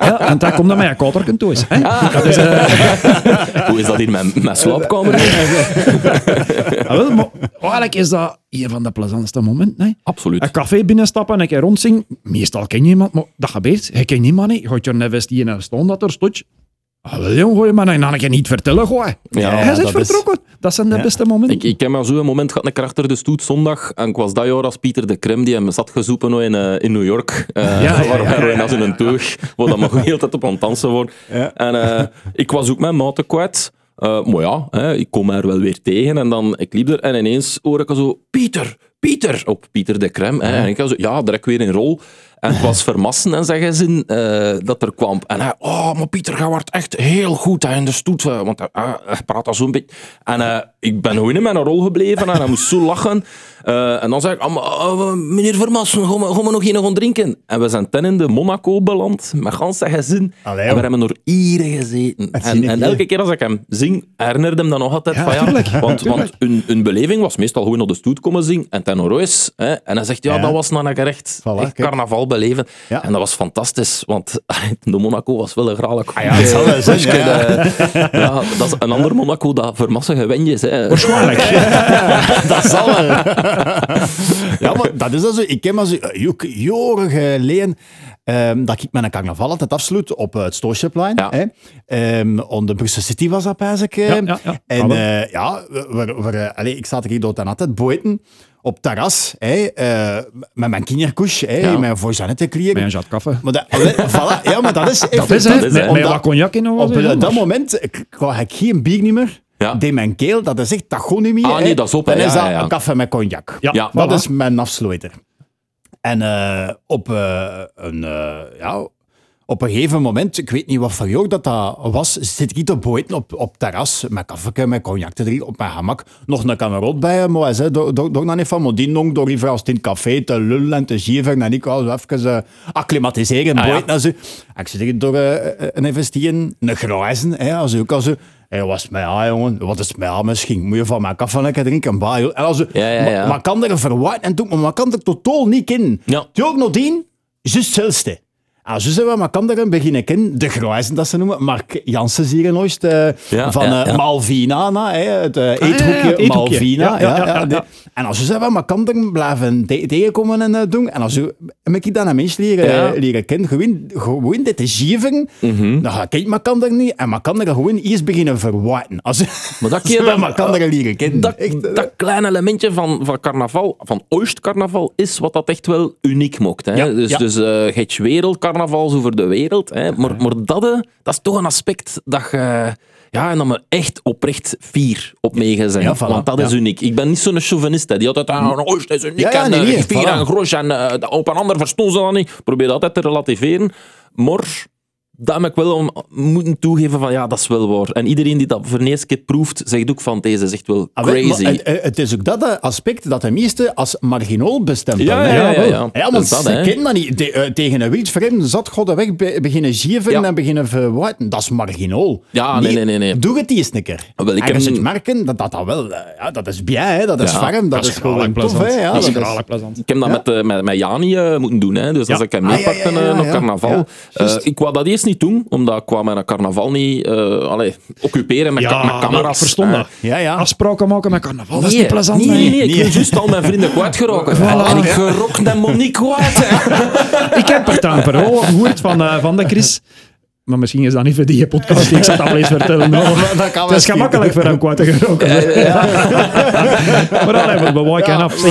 ja, en dan komt dat met een thuis. Hè? Dat is, eh, Hoe is dat hier met, met slaapkamer? ah, wel, maar eigenlijk is dat een van de plezantste momenten. Hè? Absoluut. Een café binnenstappen en een keer rondzingen. Meestal ken je iemand, maar dat gebeurt. Je kent niemand niet. Je gaat je investeren en staan dat er. Ah, wel jong, gooi maar dan een keer niet vertellen, gooi. Ja, Hij is dat is- vertrokken. Dat zijn de beste momenten. Ik, ik heb maar zo'n moment gehad, een achter de stoet zondag. En ik was dat jaar als Pieter de Krem, die hem zat gezoepen in, eh, in New York. Eh Ja, waar ja, als in een teug, waar dat maar de hele tijd op aan het dansen wordt. En eh, ik was ook mijn maten kwijt. Maar ja, hè, ik kom er wel weer tegen. En dan, ik liep er en ineens hoor ik zo... Pieter, Pieter! Op Pieter de Krem. Hè. En ik was zo, ja, direct weer in rol. En het was vermassen en zeggen zin eh, dat er kwam. En hij, oh, maar Pieter, wordt echt heel goed hè, in de stoet. eh, Want hij, hij- hij praat al zo'n beetje. En eh, ik ben gewoon in mijn rol gebleven en hij moest zo lachen. Eh, en dan zei ik, ah, meneer Vermassen, gaan we, gaan we nog hier gaan drinken? En we zijn ten in de Monaco beland, met gans zijn gezin. Allee, en we hebben er uren gezeten. En, elke keer als ik hem zing, herinnerde hem dan nog altijd Ja, van ja. tuurlijk. Want, Tuurlijk. want hun, hun beleving was meestal gewoon op de stoet komen zingen en ten. Hè, en hij zegt, ja, Ja. dat was nou een gerecht. Voilà, echt carnaval beleven. Ja. En dat was fantastisch, want de Monaco was wel een graag. Ah ja, het zal wel zijn, ja, ja. ja, dat is een ander Monaco dat voor massa gewendjes. Hè. Waarschijnlijk. dat zal wel. ja, maar dat is dat zo. Ik heb maar zo eh, jaren geleden ehm, dat ik met een carnaval altijd afsloot op eh, het Stoosjeplein. Ja. Hè. Ehm, on de Brussel City was dat, ik. eh. Ja, ja, ja. En eh, ja, we, we, we, eh, allee, ik zat hier door dan altijd buiten op terras, hè, eh, met mijn kinderkoes, hè, Ja. mijn voorzannette Met een jat koffie. Maar dat, allee, voilà, ja, maar dat is Dat is hè. Met, met wat cognac in op eh, dat maar- moment krijg ik geen bier niet meer. Ja. Deed mijn keel, dat is echt, meer. Ah, nee, dat is op. Dan is dat ja, een café met cognac. Ja, Dat voilà. is mijn afsluiter. En eh, op, eh, een, eh, ja, op een gegeven moment, ik weet niet wat voor jou dat, dat was, zit ik te buiten op, op terras met koffie, met cognac te drinken, op mijn gemak. Nog een kamerot bij hem, maar hij door, door, door dan niet van, die nog door liever als het in het café te lullen en te geven en ik wel even uh, acclimatiseren Ah, ja. buiten. en zo. En ik zit door eh, een investeren, een grijzen, hè, als ook al zo. Hey, wat is mij aan, jongen? Wat is mij aan misschien? Moet je van mijn koffie lekker drinken? Joh. En als, Ja, ja, ja. Maar, maar kan er verwachten en doen, maar maar kan er totaal niet in. Ja. Die ook nog die, juist hetzelfde. En zo zijn we, maar kan een beginnen kennen. De Grijzen, dat ze noemen. Mark Janssens hier in Oost. eh, Ja, van ja, eh, ja. Malvina, na, hè, het ja, ja, eethoekje. Malvina. Ja, ja, ja, ja, de- ja. En als ze zeggen, maar kan er blijven te- tegenkomen en doen. En als je, ik dan een mens leren, Ja. leren kennen, gewoon, gewoon dit te geven, Mhm. dan ga ik maar kan er niet. En maar kan er gewoon eerst beginnen verwachten. Als, Maar dat als keer dan- maar kan er leren kennen. Dat, Echt, dat kleine elementje van, van carnaval, van Oost-carnaval, is wat dat echt wel uniek maakt. Hè? Ja, dus ja. dus eh het wereldcarnaval zo voor de wereld. Hè? Maar, maar dat, dat is toch een aspect dat je... Ja, en dan maar echt oprecht fier op mee zijn. Ja, voilà, Want dat is uniek. Ik ben niet zo'n chauvinist hè, die altijd ah, Oost is uniek Ja, en nee, eh, nee, fier voilà. en eh, op een ander verstoon ze dat niet. Ik probeer dat altijd te relativeren. Maar dat heb ik wel om, moeten toegeven van ja, dat is wel waar. En iedereen die dat voor de eerste keer proeft, zegt ook van deze is echt wel Ah, crazy. maar Het, het- het is ook dat eh, aspect dat de meeste als marginaal bestemd Ja, hebben, ja, ja, ja. Want dat, ze kennen dat niet. De- eh, tegen een wildvreemde zat God de weg be- beginnen geven Ja. en beginnen verwachten. Dat is marginaal. Ja, nee, nee, nee, nee. Doe het eens een keer. Wel, ik en heb een- merken dat dat, dat wel... eh, Ja, dat is bien, hè. dat is Ja, warm, dat, is gewoon tof. Hè. Ja, dat is plezant. Ik heb dat Ja. met, eh, met, met Jani eh, moeten doen. Hè. Dus als ik hem Ah, ja, meepakte ja, ja, eh, naar ja. carnaval. Ja, eh, ik wou dat eerst niet doen, omdat ik kwam met een carnaval niet eh allee, occuperen met, Ja, ka- met maar camera's. ik verstond dat. Ja, ja. Afspraken maken met carnaval, dat is Nee, niet plezant. Nee, nee, nee. Ik Nee. wil juist al mijn vrienden kwijtgeraken. en ik gerok kwijt. hè. Ik heb er dan verhaal gehoord van, eh, van de Chris. Maar misschien is dat niet voor die podcast. Ik zal het al eens vertellen. Dat kan het is gemakkelijk voor hem kwijt te geraken. maar dan hebben we af.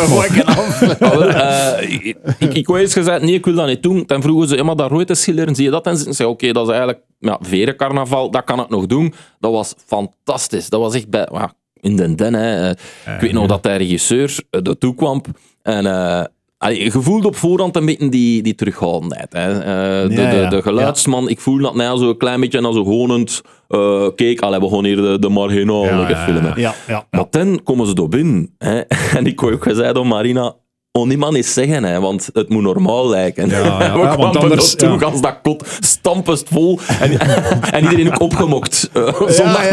Eh, ik, ik, ik wou eens gezegd, nee, ik wil dat niet doen. Dan vroegen ze, ja, maar dat rode schilderen, zie je dat? En ze zei, oké, dat is eigenlijk ja, verencarnaval, dat kan ik nog doen. Dat was fantastisch. Dat was echt bij, ja, in den den. Hè. Eh, ik weet nog dat de regisseur eh, ertoe kwam en... eh, allee, je voelde op voorhand een beetje die, die terughoudendheid. Hè. Eh, de, Ja, de, ja. de geluidsman, ik voel dat nou zo een klein beetje als zo honend. eh kijk, allee, we gaan hier de, de ja, filmen. ja, ja, ja. Maar dan komen ze door binnen. Hè. En ik heb ook gezegd aan Marina, on iemand eens zeggen, hè, want het moet normaal lijken. ja, ja, We want kwamen anders- naartoe, ja. als dat kot stampest vol. En, en iedereen ook opgemokt. eh, zondag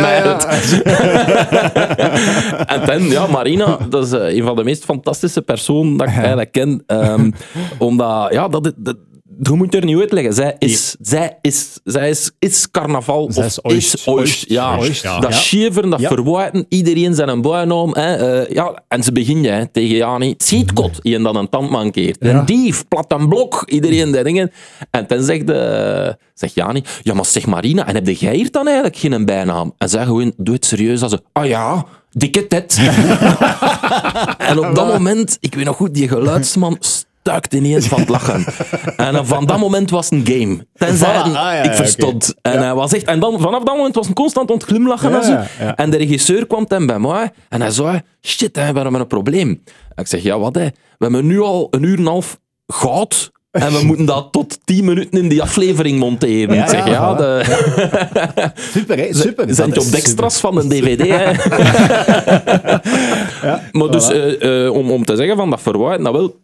en dan, ja, Marina, dat is eh, een van de meest fantastische personen dat ik eigenlijk ken. Ehm, omdat, ja, dat, dat, je moet er niet uitleggen. Zij is, zij is, zij is, is carnaval Zij of is oost. Ja. Ja. Dat Ja. dat Ja. iedereen zijn een buinaam. Hè, eh, ja, en ze beginnen hè, tegen Jani. Het schietkot, je dat een tand mankeert. Een dief, plat en blok, iedereen die dingen. En dan zegt, uh, zegt Jani, ja maar zeg Marina, en heb jij hier dan eigenlijk geen bijnaam? En zij gewoon, doe het serieus als ze, ah ja, dikke tet. en op dat moment, ik weet nog goed, die geluidsman stuikt ineens van het lachen. En eh, van dat moment was het een game. Tenzij Voilà. Ah, ja, ja, ik verstond. En, hij was echt, en dan, vanaf dat moment was hij constant ontglimlachen. En, zo. en de regisseur kwam dan bij mij en hij zei, shit, hè, we hebben een probleem. En ik zeg, ja wat hè, we hebben nu al een uur en een half goud en we moeten dat tot tien minuten in die aflevering monteren. Ja, ik zeg, ja, de, Super, hè? Super. zijn Dat op is de extras van een dvd. Hè. maar dus, eh, eh, om, om te zeggen van dat verwijt, nou wel,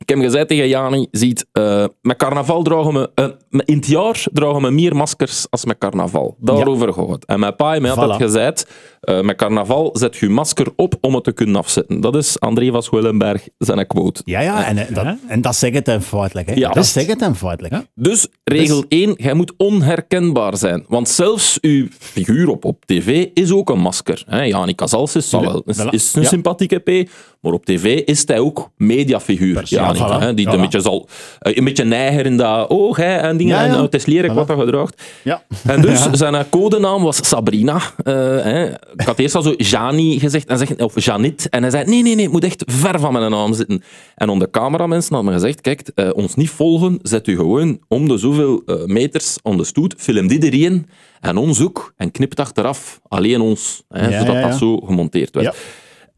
ik heb gezegd tegen Jani, ziet, eh, met carnaval dragen we, eh, in het jaar dragen we meer maskers als met carnaval. Daarover gaat het. En mijn pa heeft mij altijd Voilà. gezegd, eh, met carnaval zet je masker op om het te kunnen afzetten. Dat is André van Schwellenberg zijn quote. Ja, ja, en, eh, dat, en dat zegt het hem feitelijk. Hè? Ja. dat zegt het hem feitelijk. Dus regel 1, jij moet onherkenbaar zijn. Want zelfs uw figuur op, op tv is ook een masker. Hè? Jani Casals is, wel, is, een Ja. sympathieke P, maar op tv is hij ook mediafiguur. Voilà. hè? Die Voilà. een beetje zal, eh, een beetje neiger in dat oog hè, en dingen. Ja, ja. En oh, het is lelijk wat dat gedraagt. Ja. En dus zijn eh, codenaam was Sabrina. Eh, hè. Ik had eerst al zo Jani gezegd, en zeg, of Janit. En hij zei, nee, nee, nee, het moet echt ver van mijn naam zitten. En onder cameramensen hadden me gezegd, kijk, eh, ons niet volgen, zet u gewoon om de zoveel eh, meters aan de stoet, film dit erin en ons ook, en knipt achteraf alleen ons, hè, zodat dat zo gemonteerd werd.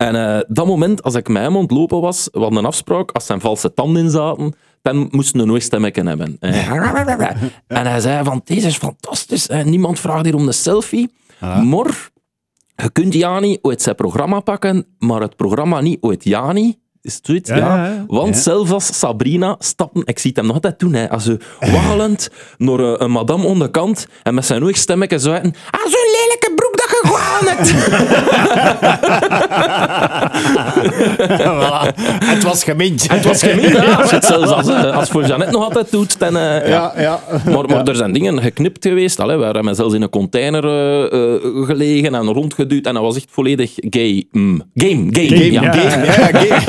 En eh, dat moment, als ik met hem ontlopen was, we hadden een afspraak, als zijn valse tanden in zaten, dan moesten we nooit stemmetje hebben. En hij zei van, deze is fantastisch, niemand vraagt hier om een selfie, maar je kunt Jani ooit zijn programma pakken, maar het programma niet ooit Jani. Is het zoiets? Ja, Ja, ja, ja. Want zelfs als Sabrina stappen, ik zie het hem nog altijd doen, hè, als ze waggelend naar eh, een madame onderkant en met zijn oog stemmetje zuiden, ah, zo'n lelijke broek dat je gewoon hebt. Voilà. Het was gemint. Het was gemeen, ja. Als het zelfs als, eh, als voor Jeannette nog altijd doet, dan... eh, ja. Ja, ja. Maar, maar er zijn dingen geknipt geweest. Allee, we hebben zelfs in een container eh, eh, gelegen en rondgeduwd. En dat was echt volledig gay. Mm. Game, game, Game, ja. game, ja, game.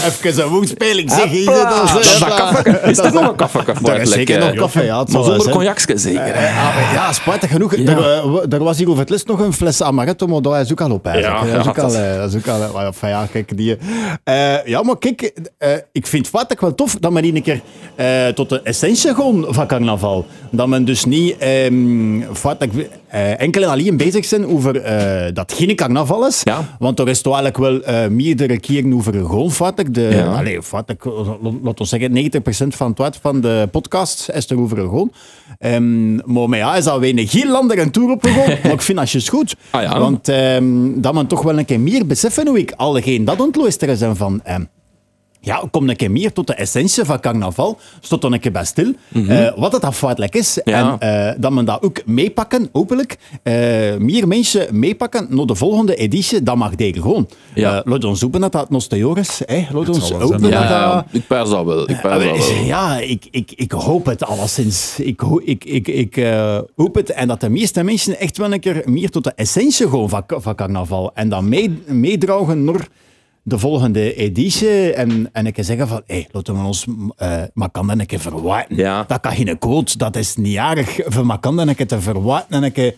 Even een woenspeling, zeg je dat? Ah, dat is dat kaffe. Is er nog een kaffe? Daar is zeker nog koffie, ja. het Maar zonder zijn. cognacje zeker. Eh, ja, spijtig genoeg. Er, was hier over het les nog een fles amaretto, maar dat is ook al op eigenlijk. Ja, dat is ook al... dat- eh, is ook al eh, enfin, ja, kijk, die... eh, ja, maar kijk, eh, ik vind het feitelijk wel tof dat men een keer eh, tot de essentie gewoon van carnaval. Dat men dus niet ehm feitelijk, eh, enkel en alleen bezig zijn over dat geen carnaval is. Ja. Want er is toch eigenlijk wel eh, meerdere keren over gewoon feitelijk. De, Ja. allee, feitelijk, laten we zeggen, 90% van het van de podcast is er over gewoon. Ehm, maar met ja, is alweer een heel ander een tour opgegaan. maar ik vind dat je goed. Ah, ja. Want ehm, dat men toch wel een keer meer beseffen hoe ik allegeen dat ontluisteren zijn van... ehm, ja, kom een keer meer tot de essentie van carnaval. Stond dan een keer bij stil. Eh, wat het afwaardelijk is. Mhm. Ja. En eh, dat men dat ook meepakken, hopelijk. eh, meer mensen meepakken naar de volgende editie. Dat mag degelijk gewoon. Ja. Eh, laat ons hopen dat dat nog steeds is. hè. Laat ons hopen zijn, dat Ja, dat... ik pijs dat wel. Ik dat wel. Ja, ik, ik, ik hoop het alleszins. Ik, ho- ik, ik, ik eh, hoop het. En dat de meeste mensen echt wel een keer meer tot de essentie gewoon van, van carnaval. En dan mee, meedragen naar de volgende editie. En, en ik kan zeggen van, hé, laten we ons maar kan dan een keer verwachten. Ja. Dat kan geen quote, dat is niet aardig. Voor maar kan dan een keer te verwachten en een keer...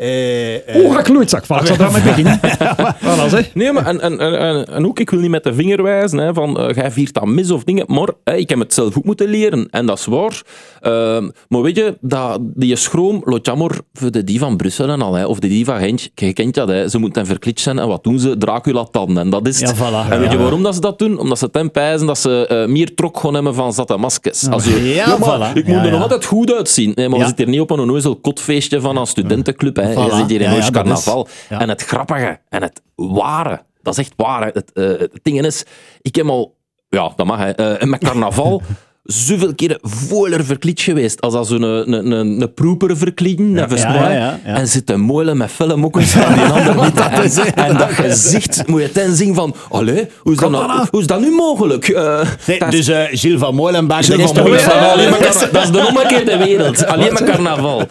eh, eh, Oh, knoeitzak. Voilà, ik zal daarmee beginnen. voilà, zeg. Nee, maar en, en, en, en- ook, ik wil niet met de vinger wijzen hè, van jij viert dat mis of dingen, maar hè, ik heb het zelf ook moeten leren en dat is waar. Ehm, maar weet je, dat, die schroom, lot jammer voor de die van Brussel en al, hè, of de die van Gent, je kent dat, hè, ze moeten verklitst zijn en wat doen ze? Dracula-tanden en dat is het. Ja, voilà. En weet je waarom dat ze dat doen? Omdat ze ten pijzen dat ze eh, meer trok gaan hebben van zatte maskers. Als je, Ja, voilà. ik moet er nog altijd goed uitzien. Nee, maar we zitten hier niet op een onnozel kotfeestje van een studentenclub. Hè. Je Voilà. zit hier in Ja, is- Carnaval. En het grappige en het ware, dat is echt waar. hè. Het, eh, het ding is, ik heb al ja, dat mag hij. Eh, met carnaval zoveel keren voller verkleed geweest. Als als zo'n een, een, een, een proeper ja, ja, ja. en zitten moeilen met felle mokken van die ander niet. En, en dat gezicht moet je ten zien van, allee, hoe is, dat, nou, hoe is dat nu mogelijk? Eh, Nee, dat is- dus eh Gilles van de is, van dat is de omgekeerde wereld. Alleen maar carnaval.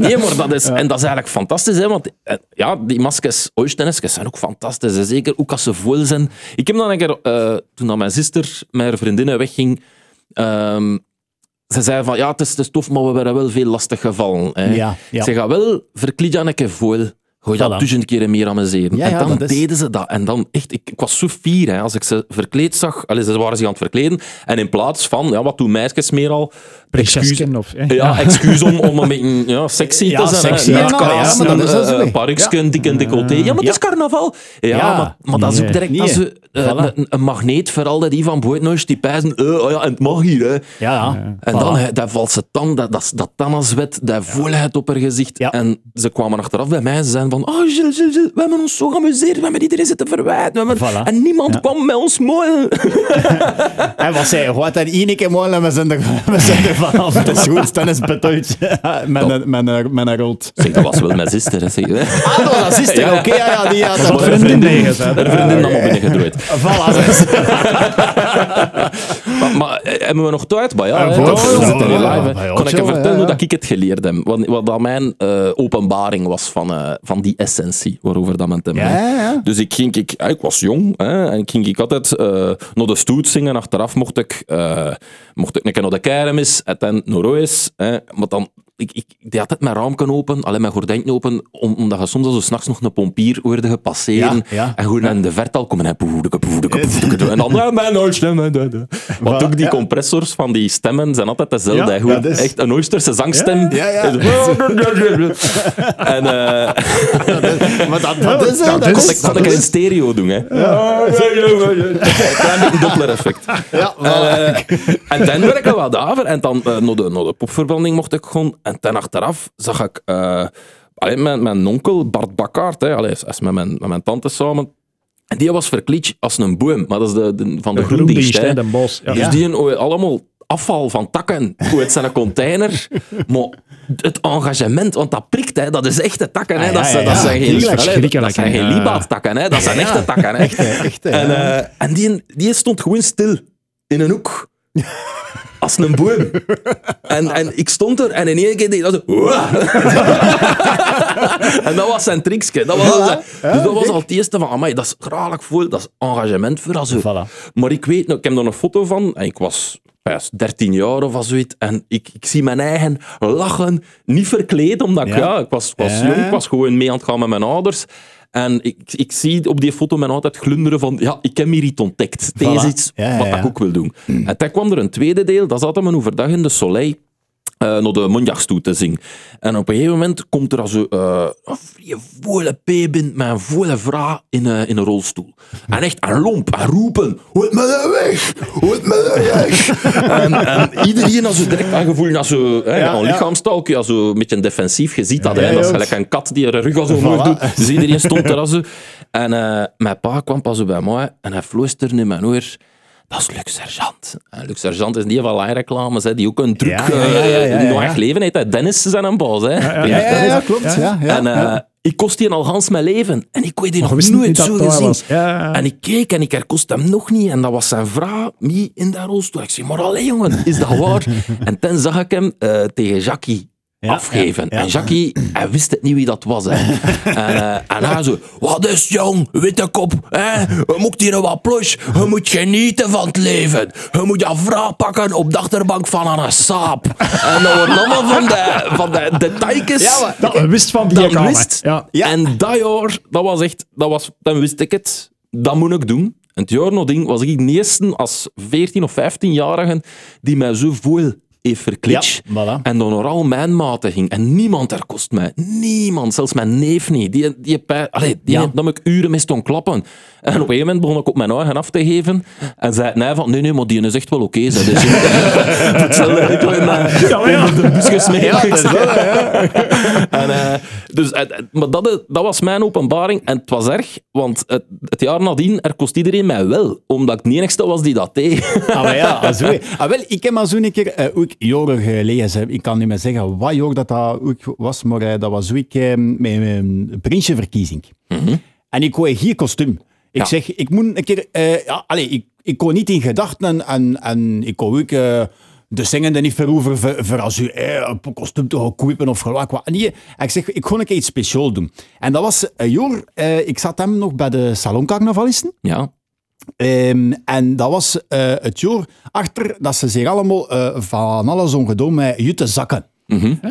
Nee, maar dat is, en dat is eigenlijk fantastisch, hè, want eh, ja, die maskers, oosteneskes, zijn ook fantastisch. hè. Zeker ook als ze vol zijn. Ik heb dan een keer, toen dan mijn zuster met haar vriendinnen wegging, ehm, ze zei van, ja, het is, het is tof, maar we werden wel veel lastig gevallen. Hè. Ja, ja. Ze gaat wel, een keer vol. Gooi dat duizend keren meer amuseren. Ja, en dan is- deden ze dat. En dan echt, ik, ik was zo fier hè, als ik ze verkleed zag. Allee, ze waren zich aan het verkleden. En in plaats van, ja, wat doen meisjes meer al? Excuus, of... hè. ja, excuus om, om een beetje ja, sexy Ja, te zijn. sexy, hè. ja, Nachtkaas, ja, maar dat is dat een hè. uh, paruksken, dik en decolleté. Ja, maar het Ja. is carnaval. Ja, maar, maar dat is ook direct Nee. eh, Voilà. een, een magneet voor al die van Boeitneus die pijzen. eh, oh ja, en het mag hier. Hè. Ja, ja. En dan dat valse tand, dat, dat, dat tannenzwet, dat volheid op haar gezicht. En ze kwamen achteraf bij mij en ze zeiden van oh, Gilles, Gilles, Gilles, we hebben ons zo geamuseerd, we hebben iedereen zitten verwijten. hebben- Voilà. En niemand kwam met ons mooi. En wat zei? Wat keer we zijn er, we zijn er vanaf. Het is goed, dan is het betuigd. Met een, met een, met een rood. Zeg, dat was wel mijn zuster. zeg. Ah, dat was een Ja, ja. oké. ja, ja, die had Dat dat was wel. vriendin tegen, zei Haar vriendin nam op binnengedrooid. Voilà. Maar, maar, eh, hebben we nog tijd? Maar ja, Ja, we ja, zitten ja, live. ja, ja, Kon ik je vertellen ja, hoe ja. dat ik het geleerd heb? Wat, wat dat mijn eh, openbaring was van, eh, van die essentie waarover dat men te Ja, ja, ja. Dus ik, ging, ik, ik was jong hè, en ging ik altijd eh naar de stoet zingen. Achteraf mocht ik, eh, mocht ik een keer naar de kermis naar huis. Hè, maar dan, ik, ik, deed altijd mijn raamken open, alleen mijn gordijntje open, om, omdat je soms al zo s'nachts nog een pompier hoorde passeren. Ja, ja. En gewoon in de verte al komen en poevoedeke, poevoedeke, poevoedeke. En dan, ja, mijn oorstem. Want ook die compressors van die stemmen zijn altijd dezelfde. Ja, is- Echt een Oosterse zangstem. Ja, ja. En eh Maar dat, dat is het. dat Dat kon ik, in stereo doen. Hè. Klein beetje Doppler-effect. Ja, En, eh, en dan werd ik er wat over. En dan eh, naar, de, naar de popverbranding mocht ik gewoon. En dan achteraf zag ik eh allee, mijn, mijn onkel Bart Bakkaert, hè, allee, met mijn, met mijn tante samen. En die was verkleed als een boom. Maar dat is de, de- van de, De groendienst. groendienst, hè. bos. Ja. Dus die ooit allemaal afval van takken uit zijn container. Maar het engagement, want dat prikt, hè, dat is echte takken. Hè. Ah, dat, ja, zijn- ja, dat ja. zijn geen, dat zijn hè. geen Ja. Libaat-takken, hè. dat zijn echte takken. Hè. Echte, echte. En, ja. eh, en die, die stond gewoon stil in een hoek. Als een boom. En, en ik stond er en in één keer deed dat zo... en dat was zijn trickske. Dat was, dus dat was al het eerste van, amai, dat is graag voel, dat is engagement voor als Voilà. Maar ik weet nog, ik heb er een foto van, en ik was best 13 jaar of zoiets, en ik, ik zie mijn eigen lachen, niet verkleed, omdat ik, Ja. ik was, ik was jong, ik was gewoon mee aan het gaan met mijn ouders. En ik, ik zie op die foto men altijd glunderen van, ja, ik heb hier iets ontdekt. Dit is Voilà. iets Ja, ja, wat ik ook wil doen. En dan kwam er een tweede deel, dat zat hem een overdag in de Soleil eh naar de mondjachtstoet te zingen. En op een gegeven moment komt er zo eh, een volle peebin met een volle vrouw in, een- in een rolstoel. En echt een lomp, en roepen, hoed me daar weg, hoed me daar weg. en, en iedereen had zo direct aangevoeld als hè, Ja, een ja. lichaamstalk, ja, zo een beetje defensief. Je ziet dat, hè, dat is gelijk een kat die haar rug al zo omhoog Voilà. doet. Dus iedereen stond er al zo. En eh, mijn pa kwam pas bij mij en hij fluisterde in mijn oor. Dat is Luc Sergeant. En Luc Sergeant is die van Lijn-reclames, hè, die ook een truc Ja, ja, ja, ja, ja, eh, nog leven heeft. hè. Dennis is aan een baas. Hè. Ja, ja, ja, klopt. Ja, ja, en eh, ja. ik kost die al Hans mijn leven. En ik weet die nog Maar wist nooit zo gezien. En ik keek en ik herkost hem nog niet. En dat was zijn vrouw, mee in dat rolstoel. Ik zei, maar allee jongen, is dat waar? en toen zag ik hem eh, tegen Jackie Ja, afgeven. ja, ja. En Jackie, hij wist het niet wie dat was. Hè. en, eh, en hij zo, wat is jong, witte kop, hè? je moet hier wat plus, je moet genieten van het leven. Je moet je vrouw pakken op de achterbank van een saap. en dat wordt allemaal van de, van de detailjes. Ja, maar- Dat we wist van die Dat kamer. wist. Ja. Ja. En dat jaar, dat was echt, dat was, dan wist ik het. Dat moet ik doen. En het jaar nadien was ik de eerste als 14 of 15-jarige die mij zo voel heeft. Ja, voilà. En dan al mijn maten ging. En niemand daar kost mij. Niemand. Zelfs mijn neef niet. Die, die, pij- allee, die Ja. ik uren mee stond klappen. En op een gegeven moment begon ik op mijn eigen af te geven. En zei nee, van, nee, nee, maar die is echt wel oké. zei. Dus hetzelfde ik mijn- Ja, maar ja. de bus gesmeten. En, eh, dus, eh, eh, maar dat, dat was mijn openbaring. En het was erg, want het, het jaar nadien, er kost iedereen mij wel. Omdat ik de enigste was die dat deed. Ah, maar ja, zo. Ah, wel, ik heb maar zo'n keer ook jaren geleden, hè. ik kan niet meer zeggen wat jaar dat, dat ook was, maar dat was ook met een prinsjeverkiezing. En ik wou hier kostuum. Ik Ja. zeg, ik moet een keer... eh, ja, ik, ik kon niet in gedachten en, en, ik kon ook... eh, de zingende niet verover voor, voor als u eh, een kostuum te gaan kopen of wat. Nee, ik zeg, ik ga een keer iets speciaals doen. En dat was een jaar, eh, ik zat hem nog bij de saloncarnavalisten. Ja. Ehm, en dat was het jaar achter dat ze zich allemaal van alles ongedaan met jute zakken.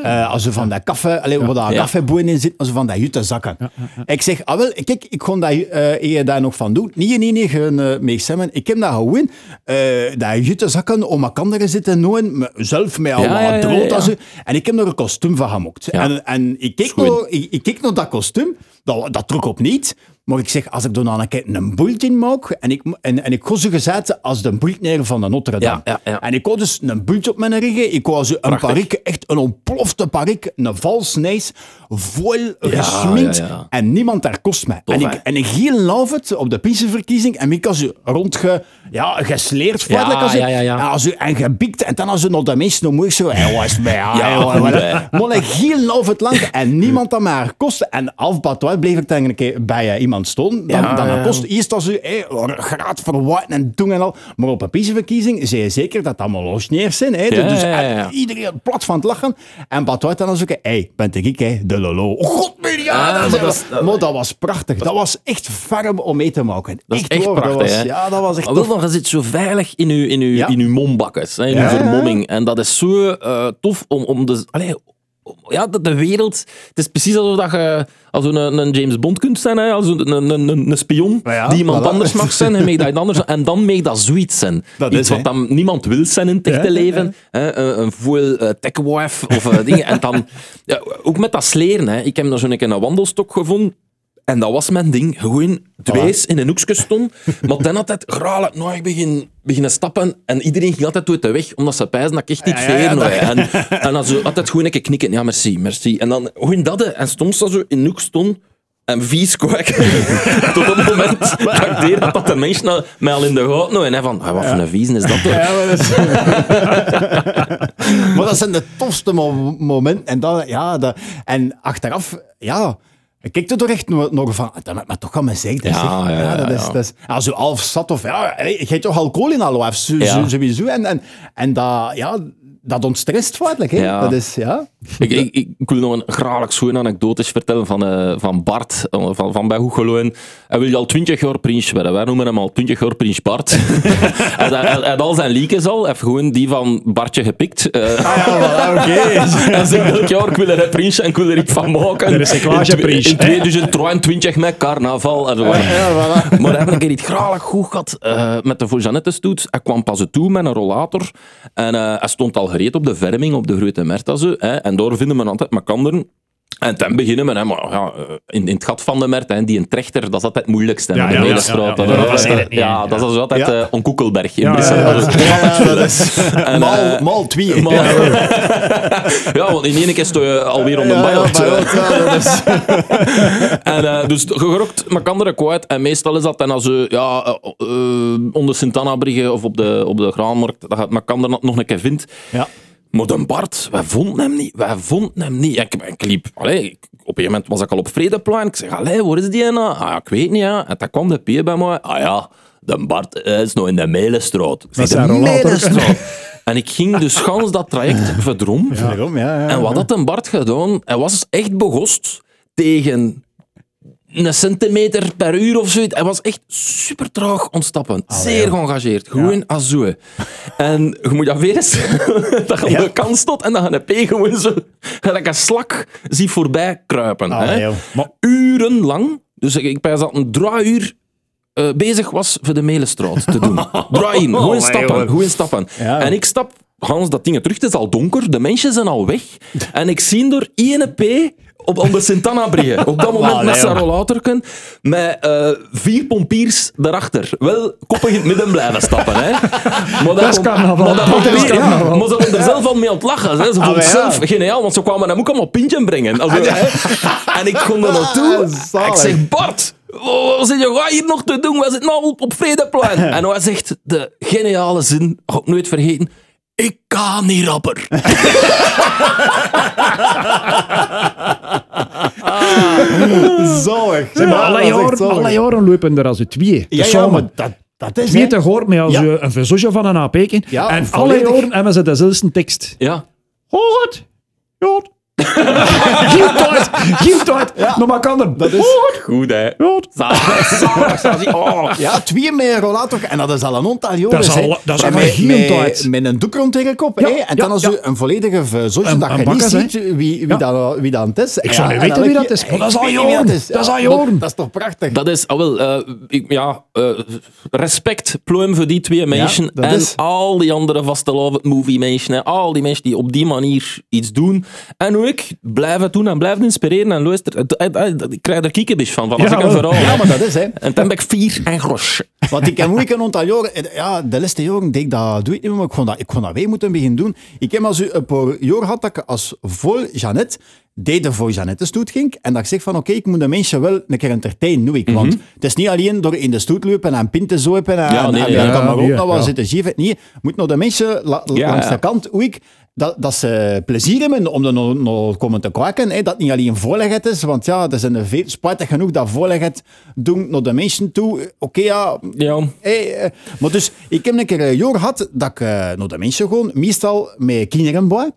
Eh, als ze van dat kaffe, alleen waar dat Ja. kaffeboen in zit, als ze van dat jute zakken. Ik zeg, ah wel, kijk, ik kon dat, eh je daar nog van doen. Nee, nee, nee, geen uh, mee samen. Ik heb dat gewoon, eh dat jute zakken om mijn kinderen zitten nooien, me- zelf met al Ja, wat ja, ja, drood ja. en ik heb er een kostuum van gemaakt. Ja. En, en ik keek nog, ik, ik keek naar dat kostuum, dat, dat trok op niet. Maar ik zeg, als ik dan een keer een in maak, en ik, en, en ik kon ze gezet als de boeltneer van de Notre Dame. Ja, ja, ja. En ik had dus een boelt op mijn ruggen, ik had zo een Prachtig. parik, echt een ontplofte parik, een vals nijs, vol gesminkt, en niemand daar kost mij. Tof, en, hè? ik, en ik heel love het op de Pinsenverkiezing, en ik was rondge, ja, gesleerd, feitelijk, als ja, ja, ja. En, als u, en gebikt, en dan als ze nog de mensen nog moeilijk zo, hij was bij. Maar ik heel love het lang, en niemand dat maar kost. En bad bleef ik dan een keer bij staan, dan, Ja, dan ja. kost eerst als u hey, graad verwachten en doen en al. Maar op een piezenverkiezing zie je zeker dat dat allemaal losneers zijn. Hè? Ja, dus iedereen plat van het lachen. En Bad White dan zoeken, hé, hey, ben ik, hè, de lolo. Oh, god, ja, Ah, dat, is- dat is- maar dat was prachtig. Dat was echt ferm om mee te maken. Dat echt waar, prachtig, dat was? Ja, dat was echt wel, tof. dan, je zit zo veilig in je, in uw, in uw mombakkes, hè, in uw vermomming. En dat is zo eh, tof om, om de... Allee, om- ja, de, de wereld... Het is precies alsof dat je als een, een James Bond kunt zijn, hè, als een, een, een, een spion Ja, die iemand voilà. anders mag zijn, en, dat anders, en dan mag dat zoiets zijn. Dat Iets is, wat dan niemand wil zijn in het echte Ja, ja, leven. Hè, een, full eh, techwife of eh, dingen. En dan... Ook met dat sleren. Hè. Ik heb daar zo'n een wandelstok gevonden. En dat was mijn ding. Gewoon dwees in een hoekje stond. Maar dan altijd graag nou, ik begin, beginnen stappen. En iedereen ging altijd door de weg, omdat ze pijzen dat ik echt niet Ja, ja, ja, veer dat- nou, En, en dan zo altijd gewoon een keer knikken. Ja, merci, merci. En dan gewoon dat. En soms dat zo in een hoek stond. En vies kwak. Tot op het moment dat ik deed dat, dat de mensen al- mij al in de gaten hadden. En hij van, ah, wat voor een vies is dat toch? Ja, maar, dat is... maar dat zijn de tofste mo- momenten. En, dat, ja, dat, en achteraf, ja, ik kijk er toch echt nog, van, dat moet me toch aan me zeggen. Ja, zeg. ja, ja, dat is, ja. dat is, als je half zat of, ja, je hebt toch alcohol in al, zo, Ja. zo- sowieso. En, en, en dat, ja, dat ontstrest. Hè? Ja. Dat is, ja. Ik, ik, ik wil nog een graag schoon anekdotes vertellen van, eh, van Bart, eh, van, van bij Hoegeloen. Hij wil al twintig jaar prins worden. Wij noemen hem al twintig jaar prins Bart. hij, hij, hij had al zijn liekjes al. Hij heeft gewoon die van Bartje gepikt. Eh, Ah, ja, oké. Hij zegt elk jaar, ik wil er een prinsje en ik wil er iets van maken. De recyclageprins, In, twe- hè? in 2023 met carnaval. En zo. Ja, voilà. Maar hij heeft een keer iets graag goed gehad eh, met de voor Jeannette stoet. Hij kwam pas toe met een rollator. En eh, hij stond al gereed op de verming, op de Grote Merta. Zo, hè. En daar vinden we altijd makanderen. En dan beginnen we, maar, ja, eh, in, in het gat van de Mert, hè, die een trechter, dat is altijd het moeilijkste. Ja, ja, ja, Medestraat. ja, ja. Dat is altijd, niet, ja, hè. dat is dus altijd Ja. eh, on Koekelberg in Ja, Brussel. ja, ja. Dat is- Ja, dat is En, mal, eh, mal twee. maar- ja, want in één keer sto je alweer onder Ja, de ja, bijl. bij ons, ja, dat is- En uh, dus gerokt met andere kwijt. En meestal is dat dan als je ja, eh, eh, onder Sint-Anna-brigge of op de, op de Graanmarkt, dat gaat Makander nog een keer vindt. Ja. Maar de Bart, wij vonden hem niet. Wij vonden hem niet. Ik, ik liep, allee, ik- op een moment was ik al op Vredeplein. Ik zeg, allee, waar is die nou? Ah, ik weet niet, ja. En dan kwam de P bij mij. Ah ja, de Bart eh, is nog in de Melenstraat. De rollator. Melenstraat. en ik ging dus gans dat traject verdrom. Ja, ja. En wat had een Bart gedaan? Hij was echt begost tegen een centimeter per uur of zoiets. Hij was echt super traag ontstappen. Zeer geëngageerd. Gewoon als zo. En je moet dat weer eens... dat je de kant staat en dat je een P gewoon zo... gelijk een slak ziet voorbij kruipen. Hè. Maar urenlang... Dus ik, ik pijs dat een draaiuur eh, bezig was voor de Melenstraat te doen. Draaien, gewoon Allee, stappen, gewoon stappen. Ja. En ik stap Hans dat ding terug, het is al donker, de mensen zijn al weg. En ik zie door INP op, op de Sint-Anna-brugge, op dat moment met zijn rollatorken, met eh, vier pompiers daarachter. Wel koppig in het midden blijven stappen. Hè. Maar Dat is kon- carnaval. Maar kon ze er zelf al mee aan het lachen. Hè. Ze vonden het zelf geniaal, want ze kwamen hem ook allemaal pintje brengen. Also, hè. En ik kom er naartoe. Ah, ik zeg, Bart, wat zit je wat hier nog te doen? We zitten al op Vredeplein. En hij zegt de geniale zin, ga ik nooit vergeten. Ik kan niet rapper. Zalig. Zeg maar, Ja, alle, jaren, zalig. alle jaren lopen er als u twee. Ja, ja, samen. maar dat, dat is... Twee hè. te hoort met als Ja. u een verzoekje van een AP'ken. Ja, en volledig. alle jaren hebben ze dezelfde tekst. Ja. Hoort! Hoort! Geen tijd! Geen tijd! Maar maar kan er. Dat is... Goed, hè. Hoort! Zalig, zalig, zalig. Oh. Ja, twee met een rollator. En dat is al een ontal jaren. Dat is al- hè. dat is En al met, een doek rond tegen kop. Ja, hè. En ja, dan als ja. u een volledige verzorging Een- dat je niet hè. ziet wie, wie, Ja. dat, wie dat het is. Ik zou niet weten wie dat is, dat is al jaren. Dat is al. Dat is toch prachtig? Dat is, ah, wel, eh, ja, eh, respect, pluim voor die twee mensen. en al die andere vaste love movie mensen. hè. Al die mensen die op die manier iets doen. En hoe ik blijf het doen en blijf inspireren en luister. Het- het- Ik krijg er kiekebis van, van als Ja, ik een verhaal Ja, maar dat is, hè. En dan ben ik vier en gros. Want ik heb moeilijk een aantal jaren... Ja, de laatste jaren deed ik dat, doe ik niet meer, maar ik vond dat, ik vond dat wij moeten beginnen doen. Ik heb als u een paar jaar gehad dat ik als vol Jeannette deed er voor Jeannette stoet ging. En dat ik zeg van, oké, ik moet de mensen wel een keer entertainen, doe ik. Want het is niet alleen door in de stoet lopen en pinten zopen en, Ja, en, nee, en ja, maar ook nee, nog wel ja. zitten geven. Nee, moet naar de mensen la- langs de kant, hoe ik... Dat, dat ze plezier hebben om er nog, nog komen te kwaken. Hè. Dat niet alleen voorlegget is, want ja, er zijn er veel spijtig genoeg dat voorlegget doen naar de mensen toe. Oké, ja, Ja. Hey, eh, maar dus, ik heb een keer een jaar gehad dat ik eh, naar de mensen gewoon, meestal met kinderen bij.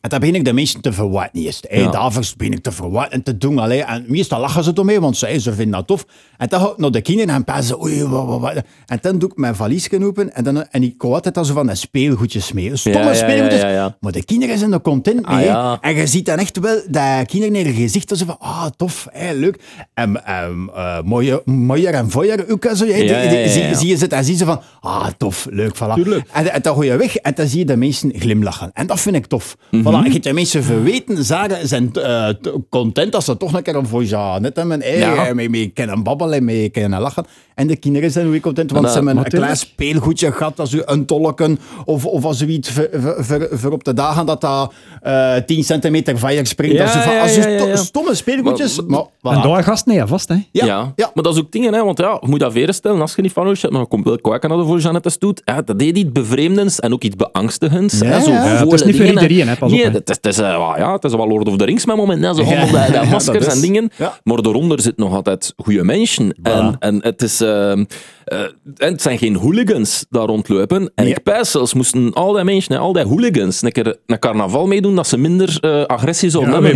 En dan begin ik de mensen te verwachten eerst. Hey, Ja. Daarvoor begin ik te verwachten en te doen. Allee. En meestal lachen ze ermee, want ze, ze vinden dat tof. En dan ga ik naar de kinderen en pas ze, oei, wat, wat, wat. En dan doe ik mijn valiesje open en, dan, en ik hou altijd al zo van de speelgoedjes mee. Stomme Ja, speelgoedjes. ja. Maar de kinderen zijn er content mee. Ah, ja. En je ziet dan echt wel dat kinderen in hun gezicht zo van, ah, tof, hey, leuk. En um, uh, mooier, mooier en voier ook. Zo, zie-. Zie je ze en zie je van, ah, tof, leuk, voilà. En, en dan ga je weg en dan zie je de mensen glimlachen. En dat vind ik tof. Mhm. Voilà, je hebt de mensen verweten, zagen, zijn eh, content dat ze toch een keer een voice net hebben. Hey, Ja. ja. mee, mee kunnen babbelen, mee kunnen lachen. En de kinderen zijn weer content, want Maar ze hebben een klein speelgoedje gehad, als u een tolken, of, of als u iets voor, voor, voor, voor op de dagen dat dat eh 10 centimeter verder springt. Ja, als u, van- ja, als u ja, ja, sto- ja. stomme speelgoedjes. Maar- Maar, voilà. En daar gast nee, vast, hè? Ja, Ja. ja. maar dat is ook dingen, hè, want ja, je moet dat veren stellen als je niet van hebt, maar je komt wel kwaken naar de voor Jeannette stoet. Ja, dat deed iets bevreemdends en ook iets beangstigends. Ja, hè, zo ja. Ja, het is niet voor iedereen, hè, pas op, Het is, het is, eh, ja, het is wel Lord of the Rings met moment, hè, zo Ja. allemaal dat, maskers en dingen. Maar daaronder zitten nog altijd goede mensen. En, en het is... en het zijn geen hooligans daar rondlopen. En ik pijs zelfs, moesten al die mensen, al die hooligans, een keer een carnaval meedoen, dat ze minder eh, agressie zouden hebben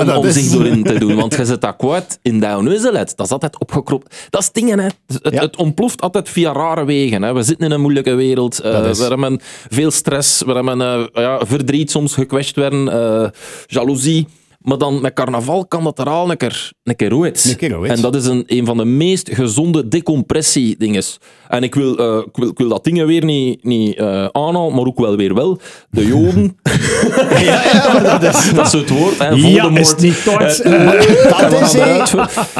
om, dat om is- zich doorin te doen. Want je zit dat kwijt in neuzelet. Dat is altijd opgekropt. Dat is dingen, hè. Het, Ja. het ontploft altijd via rare wegen. Hè. We zitten in een moeilijke wereld. is- we hebben veel stress. We hebben ja, verdriet soms gekwetst werden. eh, jaloezie. Maar dan met carnaval kan dat er al een keer, een keer uit. Een keer uit. En dat is een, een van de meest gezonde decompressie-dingen. En ik wil, eh, ik, wil, ik wil dat dingen weer niet, niet eh, aanhalen, maar ook wel weer wel. De Joden, Ja, dat is... dat is het woord. Hè, Ja, is het niet? Eh, Dat is, hè.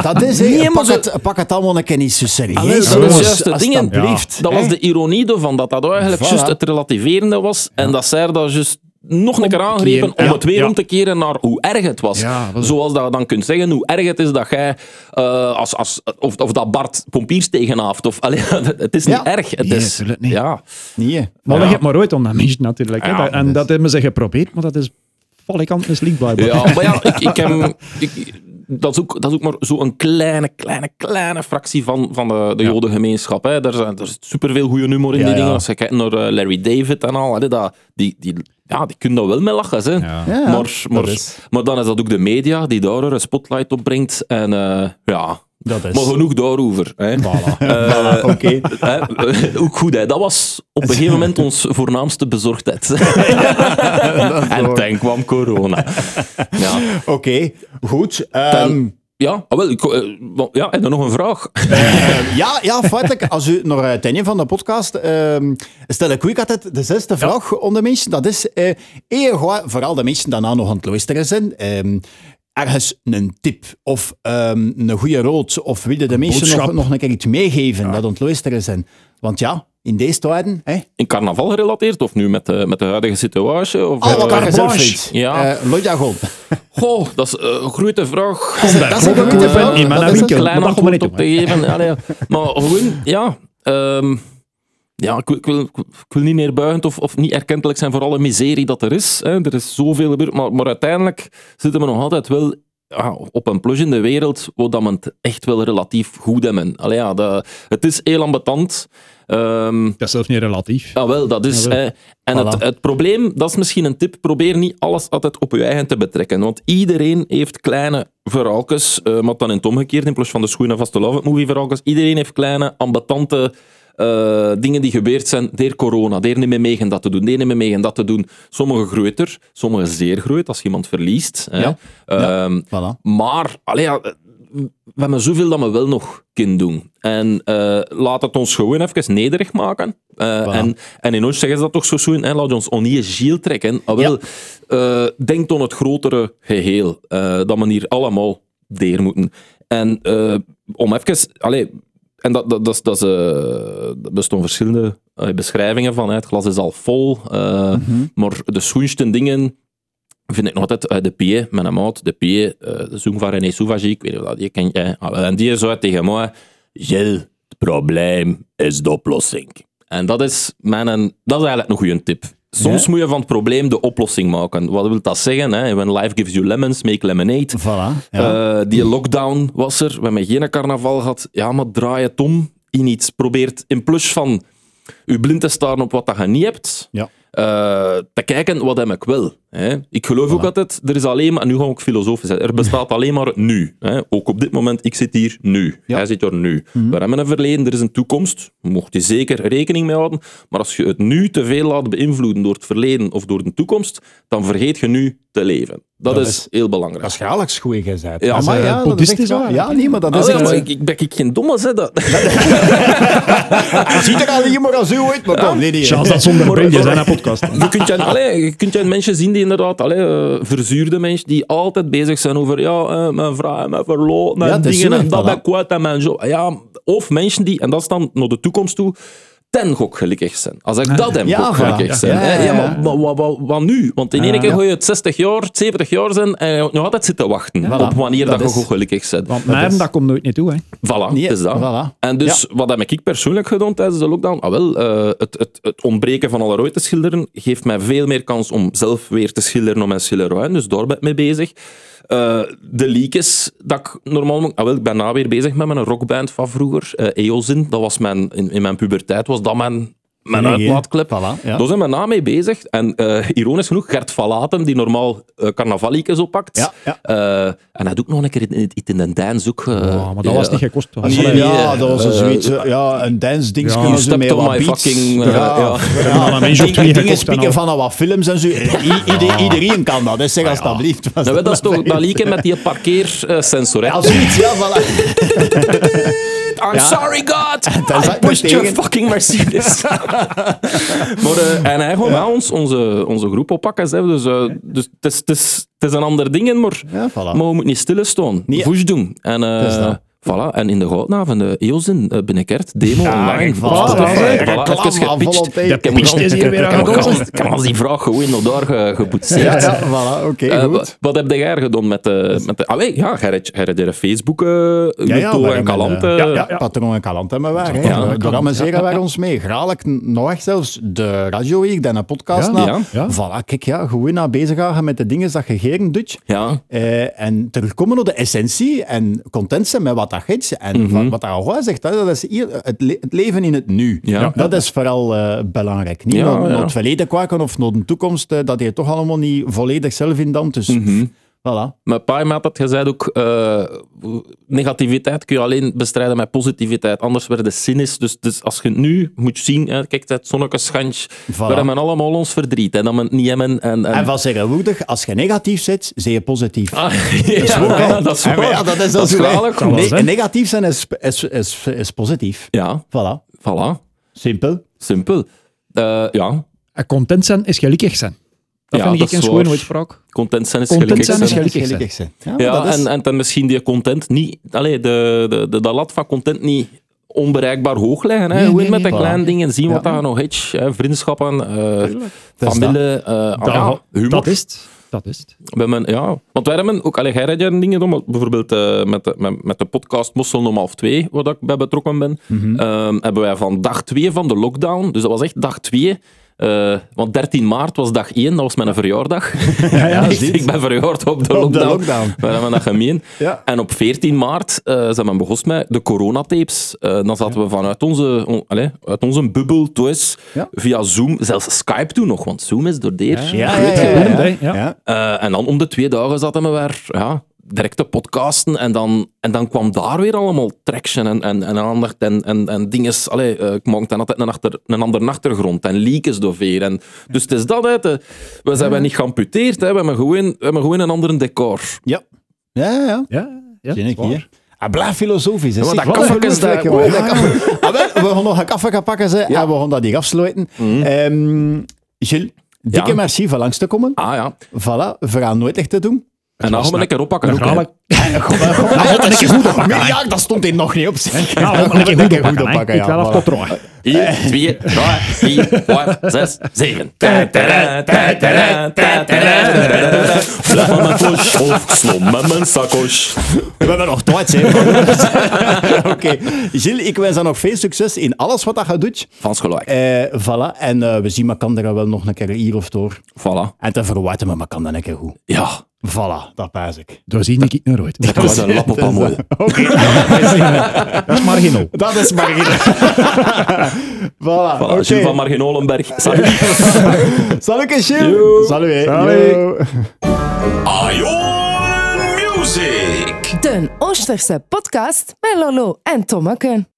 Dat is. Nee, pak, zo- het, pak het allemaal een keer niet zo serieus. Dat is jongens. juist het ding. Alsjeblieft. Dat was de ironie ervan, dat dat eigenlijk Voilà. juist het relativerende was. En dat zij dat juist nog een keer aangrepen om Ja, het weer ja. om te keren naar hoe erg het was. Ja. Zoals dat je dan kunt zeggen, hoe erg het is dat jij, eh, als, als, of, of dat Bart pompiers tegenhaaft. Of, allee, het is niet Ja. erg. Het Nee, is, natuurlijk niet. Ja. Nee. Maar Ja. leg het maar ooit om dat mensen natuurlijk. hè. Ja, Dat- en dat dat, hebben ze geprobeerd, maar dat is valikant mislukt blijkbaar. Ja, maar ja, ik, ik heb, ik, dat, is ook, dat is ook maar zo'n kleine, kleine, kleine fractie van, van de, de jodengemeenschap. Hè. Er, zijn, er zit superveel goede humor in Ja, die ja. dingen. Als je kijkt naar eh, Larry David en al, hè, dat, die, die, ja, die kunnen daar wel mee lachen. Hè. Ja. Ja, maar, maar, is- maar dan is dat ook de media die daar een spotlight op brengt. En eh, ja, Dat is... maar genoeg daarover. Hè. Voilà. Eh, Voilà, Oké. eh, ook goed, hè. dat was op een gegeven moment ons voornaamste bezorgdheid. en dan kwam corona. Ja. Oké, goed. Ehm, Ja, ah, wel, ik, eh, ja, en dan nog een vraag. Eh, ja, ja, feitelijk. Als u naar het einde van de podcast ehm stel ik u altijd de zesde vraag onder mensen. Dat is, eh vooral de mensen die daarna nog aan het luisteren zijn, ehm, ergens een tip of ehm, een goede rood of willen de mensen nog, nog een keer iets meegeven dat luisteren zijn. Want ja, in deze tijden, hè, In carnaval gerelateerd of nu met de, met de huidige situatie? Of, al wat eh, vindt. Ja. Eh. Goh, dat is eh, een grote vraag. Dat is een kopen vraag. in mijn Dat is een winkel. klein antwoord op te geven. Allee, maar gewoon, ja. ehm, ja, ik wil, ik, wil, ik wil niet neerbuigend of, of niet erkentelijk zijn voor alle miserie dat er is. Hè. Er is zoveel gebeurd, maar, maar uiteindelijk zitten we nog altijd wel ja, op een plus in de wereld waar dat we het echt wel relatief goed hebben. Allee, ja, dat, het is heel ambetant. Ehm, Dat is zelfs niet relatief. ja, wel, dat is. En het, Voilà. het probleem, dat is misschien een tip, probeer niet alles altijd op je eigen te betrekken. Want iedereen heeft kleine verhaaltjes, eh maar dan in het omgekeerd, in plaats van de schoenen vast te love it movie verhaaltjes. Iedereen heeft kleine, ambetante eh, dingen die gebeurd zijn door corona. Die niet meer meegen dat te doen, die niet meer meegen dat te doen. Sommige groter, sommige zeer groot, als je iemand verliest. Hè. Ja. Ehm, Voilà. maar, allee, ja, we hebben zoveel dat we wel nog kunnen doen. En eh, laat het ons gewoon even nederig maken. Eh, en, en in ons zeggen ze dat toch zo schoon, hè, laat ons onie giel trekken. Ah, wel, eh, denk aan het grotere geheel. eh, dat we hier allemaal deer moeten. En om even... Allee, en dat, dat, dat, dat, bestaan verschillende beschrijvingen van. Hè. Het glas is al vol. eh, Maar de schoonste dingen vind ik nog altijd eh, de Pie, mijn maat, de Pie, eh, de zoon van René Souvagi, ik weet niet of dat die ken jij. En die zei tegen mij, Gilles, het probleem is de oplossing. En dat is, mijn, dat is eigenlijk nog een tip. Soms Ja? moet je van het probleem de oplossing maken. Wat wil dat zeggen? Hè? When life gives you lemons, make lemonade. Voilà. Ja. Eh, die lockdown was er, we hebben geen carnaval gehad. Ja, maar draai het om in iets. Probeert in plus van je blind te staren op wat dat je niet hebt, ja. eh, te kijken wat heb ik wel. Hè. Ik geloof ook altijd, er is alleen maar, en nu ga ik filosofisch zijn, er bestaat alleen maar het nu. Hè. Ook op dit moment, ik zit hier nu. Ja. Hij zit er nu. We hebben een verleden, er is een toekomst. Mocht je zeker rekening mee houden. Maar als je het nu te veel laat beïnvloeden door het verleden of door de toekomst, dan vergeet je nu te leven. Dat, Dat is, is- heel belangrijk. Dat is graag goed gezegd. Ja, maar eh, ja, dat is echt waar. Ja, nee, maar dat is Ah, ja, echt... maar ik, ik ben ik geen domme, hè. Dat. Hij ziet er al niet meer als u ooit, maar kom, nee, nee. Chance dat zonder maar- zijn, een podcast. Je kunt je, allee, je kunt je mensen zien die inderdaad allee, eh, verzuurde mensen die altijd bezig zijn over ja, eh, mijn vrouw, mijn verloop, mijn dingen en dat ben ik kwijt en mijn job. Ja, of mensen die, en dat is dan naar de toekomst toe, ten gok gelukkig zijn. Als ik dat heb, Ja, gelukkig Ja, zijn. ja, ja, Ja, ja. maar wat, nu? Want in één keer ja. ga je het 60 jaar, 70 jaar zijn en je moet nog altijd zitten wachten op wanneer Dat dat, is- je gok gelukkig bent. Want mij, dat komt nooit niet toe. Hè. Voilà, Nee, is dat. voilà. En dus, wat heb ik persoonlijk gedaan tijdens de lockdown? Ah, wel, eh, het, het, het ontbreken van alle rooi te schilderen geeft mij veel meer kans om zelf weer te schilderen op mijn schilderij. Dus daar ben ik mee bezig. Eh, de leakjes dat ik normaal... Ah, wel, ik ben na weer bezig met mijn rockband van vroeger. eh Eozin, dat was mijn... In, in mijn puberteit was dat mijn... Mijn Nee, uitlaatklep. voilà, ja. Daar zijn we na mee bezig. En eh, ironisch genoeg, Gert Valaten, die normaal uh, carnavaliekjes oppakt. Ja, ja. Eh, en hij doet nog een keer in, in, in de Dijn zoek. eh, Ja, maar dat was niet gekost. Nee, ja, eh, dat was een eh, zoiets, eh, ja, een dance ding. Ja. kunnen You ze stepped met on wat my fucking, eh, ja, ja. ja. maar mensen Dingen- twee dingen spieken al. van wat films en zo. Iedereen kan dat, dus zeg alsjeblieft. Ja, Nou, dat is toch dat lieken met die parkeersensor. hè? Ja, zoiets, ja, voilà. I'm sorry, God! I pushed your fucking Mercedes. maar, eh, en hij gaat met ons onze, onze groep oppakken. Hè. Dus, eh, dus het, is, het, is, het is een ander ding, maar, Ja, voilà. maar we moeten niet stilstaan. Nee. Push doen. En, eh, dat. Voilà, en in de goudnaven, de EOSin uh, binnenkort, demo Ja, online. voilà. reclame even aan gepitcht. Ik heb De pitch is hier weer aan de heb- heb als die vraag gewoon naar daar ge- geboetseerd. Ja, ja, voilà, oké, Eh, goed. wat, wat heb jij gedaan met de... Met de ah, weet, ja, jij Facebook, uh, Ja, ja, en hebben, Kalante. eh, ja, ja, ja. Patroon en Kalant hebben wij. hè. Ja, amuseren wij ons mee. Graag nog echt zelfs de radio week, dan een podcast. Ja, na. ja. Voilà, kijk, ja, gewoon naar bezig gaan met de dingen dat je geren doet. Ja, Eh, en terugkomen op de essentie en content zijn met wat dat is. En wat, wat dat al zegt, dat is hier het, le- het leven in het nu. Ja. Dat is vooral eh, belangrijk. Niet Ja, naar, het verleden kwaken of naar de toekomst, eh, dat je toch allemaal niet volledig zelf in dan. Dus. Voilà. Mijn pa had het gezegd ook, eh, negativiteit kun je alleen bestrijden met positiviteit, anders werden de cynisch. Dus, dus als je het nu moet zien, hè, kijk, het zonneke schans, we hebben allemaal ons verdriet en dat we het niet hebben. En, en... En van tegenwoordig, als je negatief zit, zie je positief. Ah, ja, ook, dat is Ja, maar waar. ja, dat is dat Nee, zijn. negatief zijn is, is, is, is positief. Ja, Voilà. voilà. Simpel. Simpel. Eh, ja, En content zijn is gelukkig zijn. Dat Ja, vind dat ik een is schone uitspraak. content zijn is Content gelukkig zijn is zijn. gelukkig zijn. Ja, dat is- en, en dan misschien die content niet... Allee, de, de, de, de lat van content niet onbereikbaar hoog leggen. Hè. Nee, Gewoon nee, met de kleine dingen zien wat daar nog hè. Vriendschappen, eh, Dat is familie, ja, humor. dat is het. Dat is het. We hebben, ja, want wij hebben ook, allee, jij rijdt dingen doen, bijvoorbeeld eh, met, de, met, met de podcast Mossel om half twee, waar dat ik bij betrokken ben, Mhm. ehm, hebben wij van dag twee van de lockdown, dus dat was echt dag twee, eh, want 13 maart was dag 1, dat was mijn verjaardag. ja, ik, ziet. ik ben verjaard op de Op de lockdown. We hebben dat gemeen. Ja. En op 14 maart eh zijn we begonnen met de coronatapes. Eh dan zaten we vanuit onze, on, allez, uit onze bubbel thuis Ja. via Zoom, zelfs Skype toen nog, want Zoom is door deer. Ja, ja, ja, ja, ja. Ja. Ja. En dan om de twee dagen zaten we weer ja, direct te podcasten. En dan, en dan kwam daar weer allemaal traction en, en, en aandacht en, en, en dingen. Allee, eh, ik maakte dan altijd een, achter, een andere achtergrond en leakjes doorveer. En, dus het is dat, hè, we zijn niet geamputeerd, hè, we, hebben gewoon, we hebben gewoon een ander decor. Ja. Ja, ja, ja. Ja, ja, hier. Ah, blijf filosofisch. Ja, dat is daar- Ah, We gaan nog een kaffe gaan pakken ze, en we gaan dat hier afsluiten. Ehm, Gilles, dikke Ja. merci voor langs te komen. Ah ja. Voilà, we gaan nooit echt te doen. En dan gaan we lekker oppakken. Dan ook, ga hè. ik... Nee, ja, dat stond hier nog niet op. Ja, dan moet ik Lekker goed goed oppakken. oppakken, Ik even tot draaien. 1, 2, 3, 4, 5, 6, 7. Blijf aan mijn kosh of slom met mijn sakos. We hebben nog tijd, hè. Oké. Gilles, ik wens dan nog veel succes in alles wat dat je doet. Van gelijk. Eh voilà. En eh, we zien elkaar wel nog een keer hier of door. Voilà. En te verwachten we elkaar dan een keer goed. Ja, Voilà, dat paas ik. Daar zie ik nog nooit. dat was een lap op mooi. Dat is marginaal. Dat is marginaal. voilà, Voilà, oké. Gilles van Marginolenberg. Salut. Salut, Gilles. Yo. Salut. Salut. Yo. Ion Music. De Oosterse podcast met Lolo en Tommeke.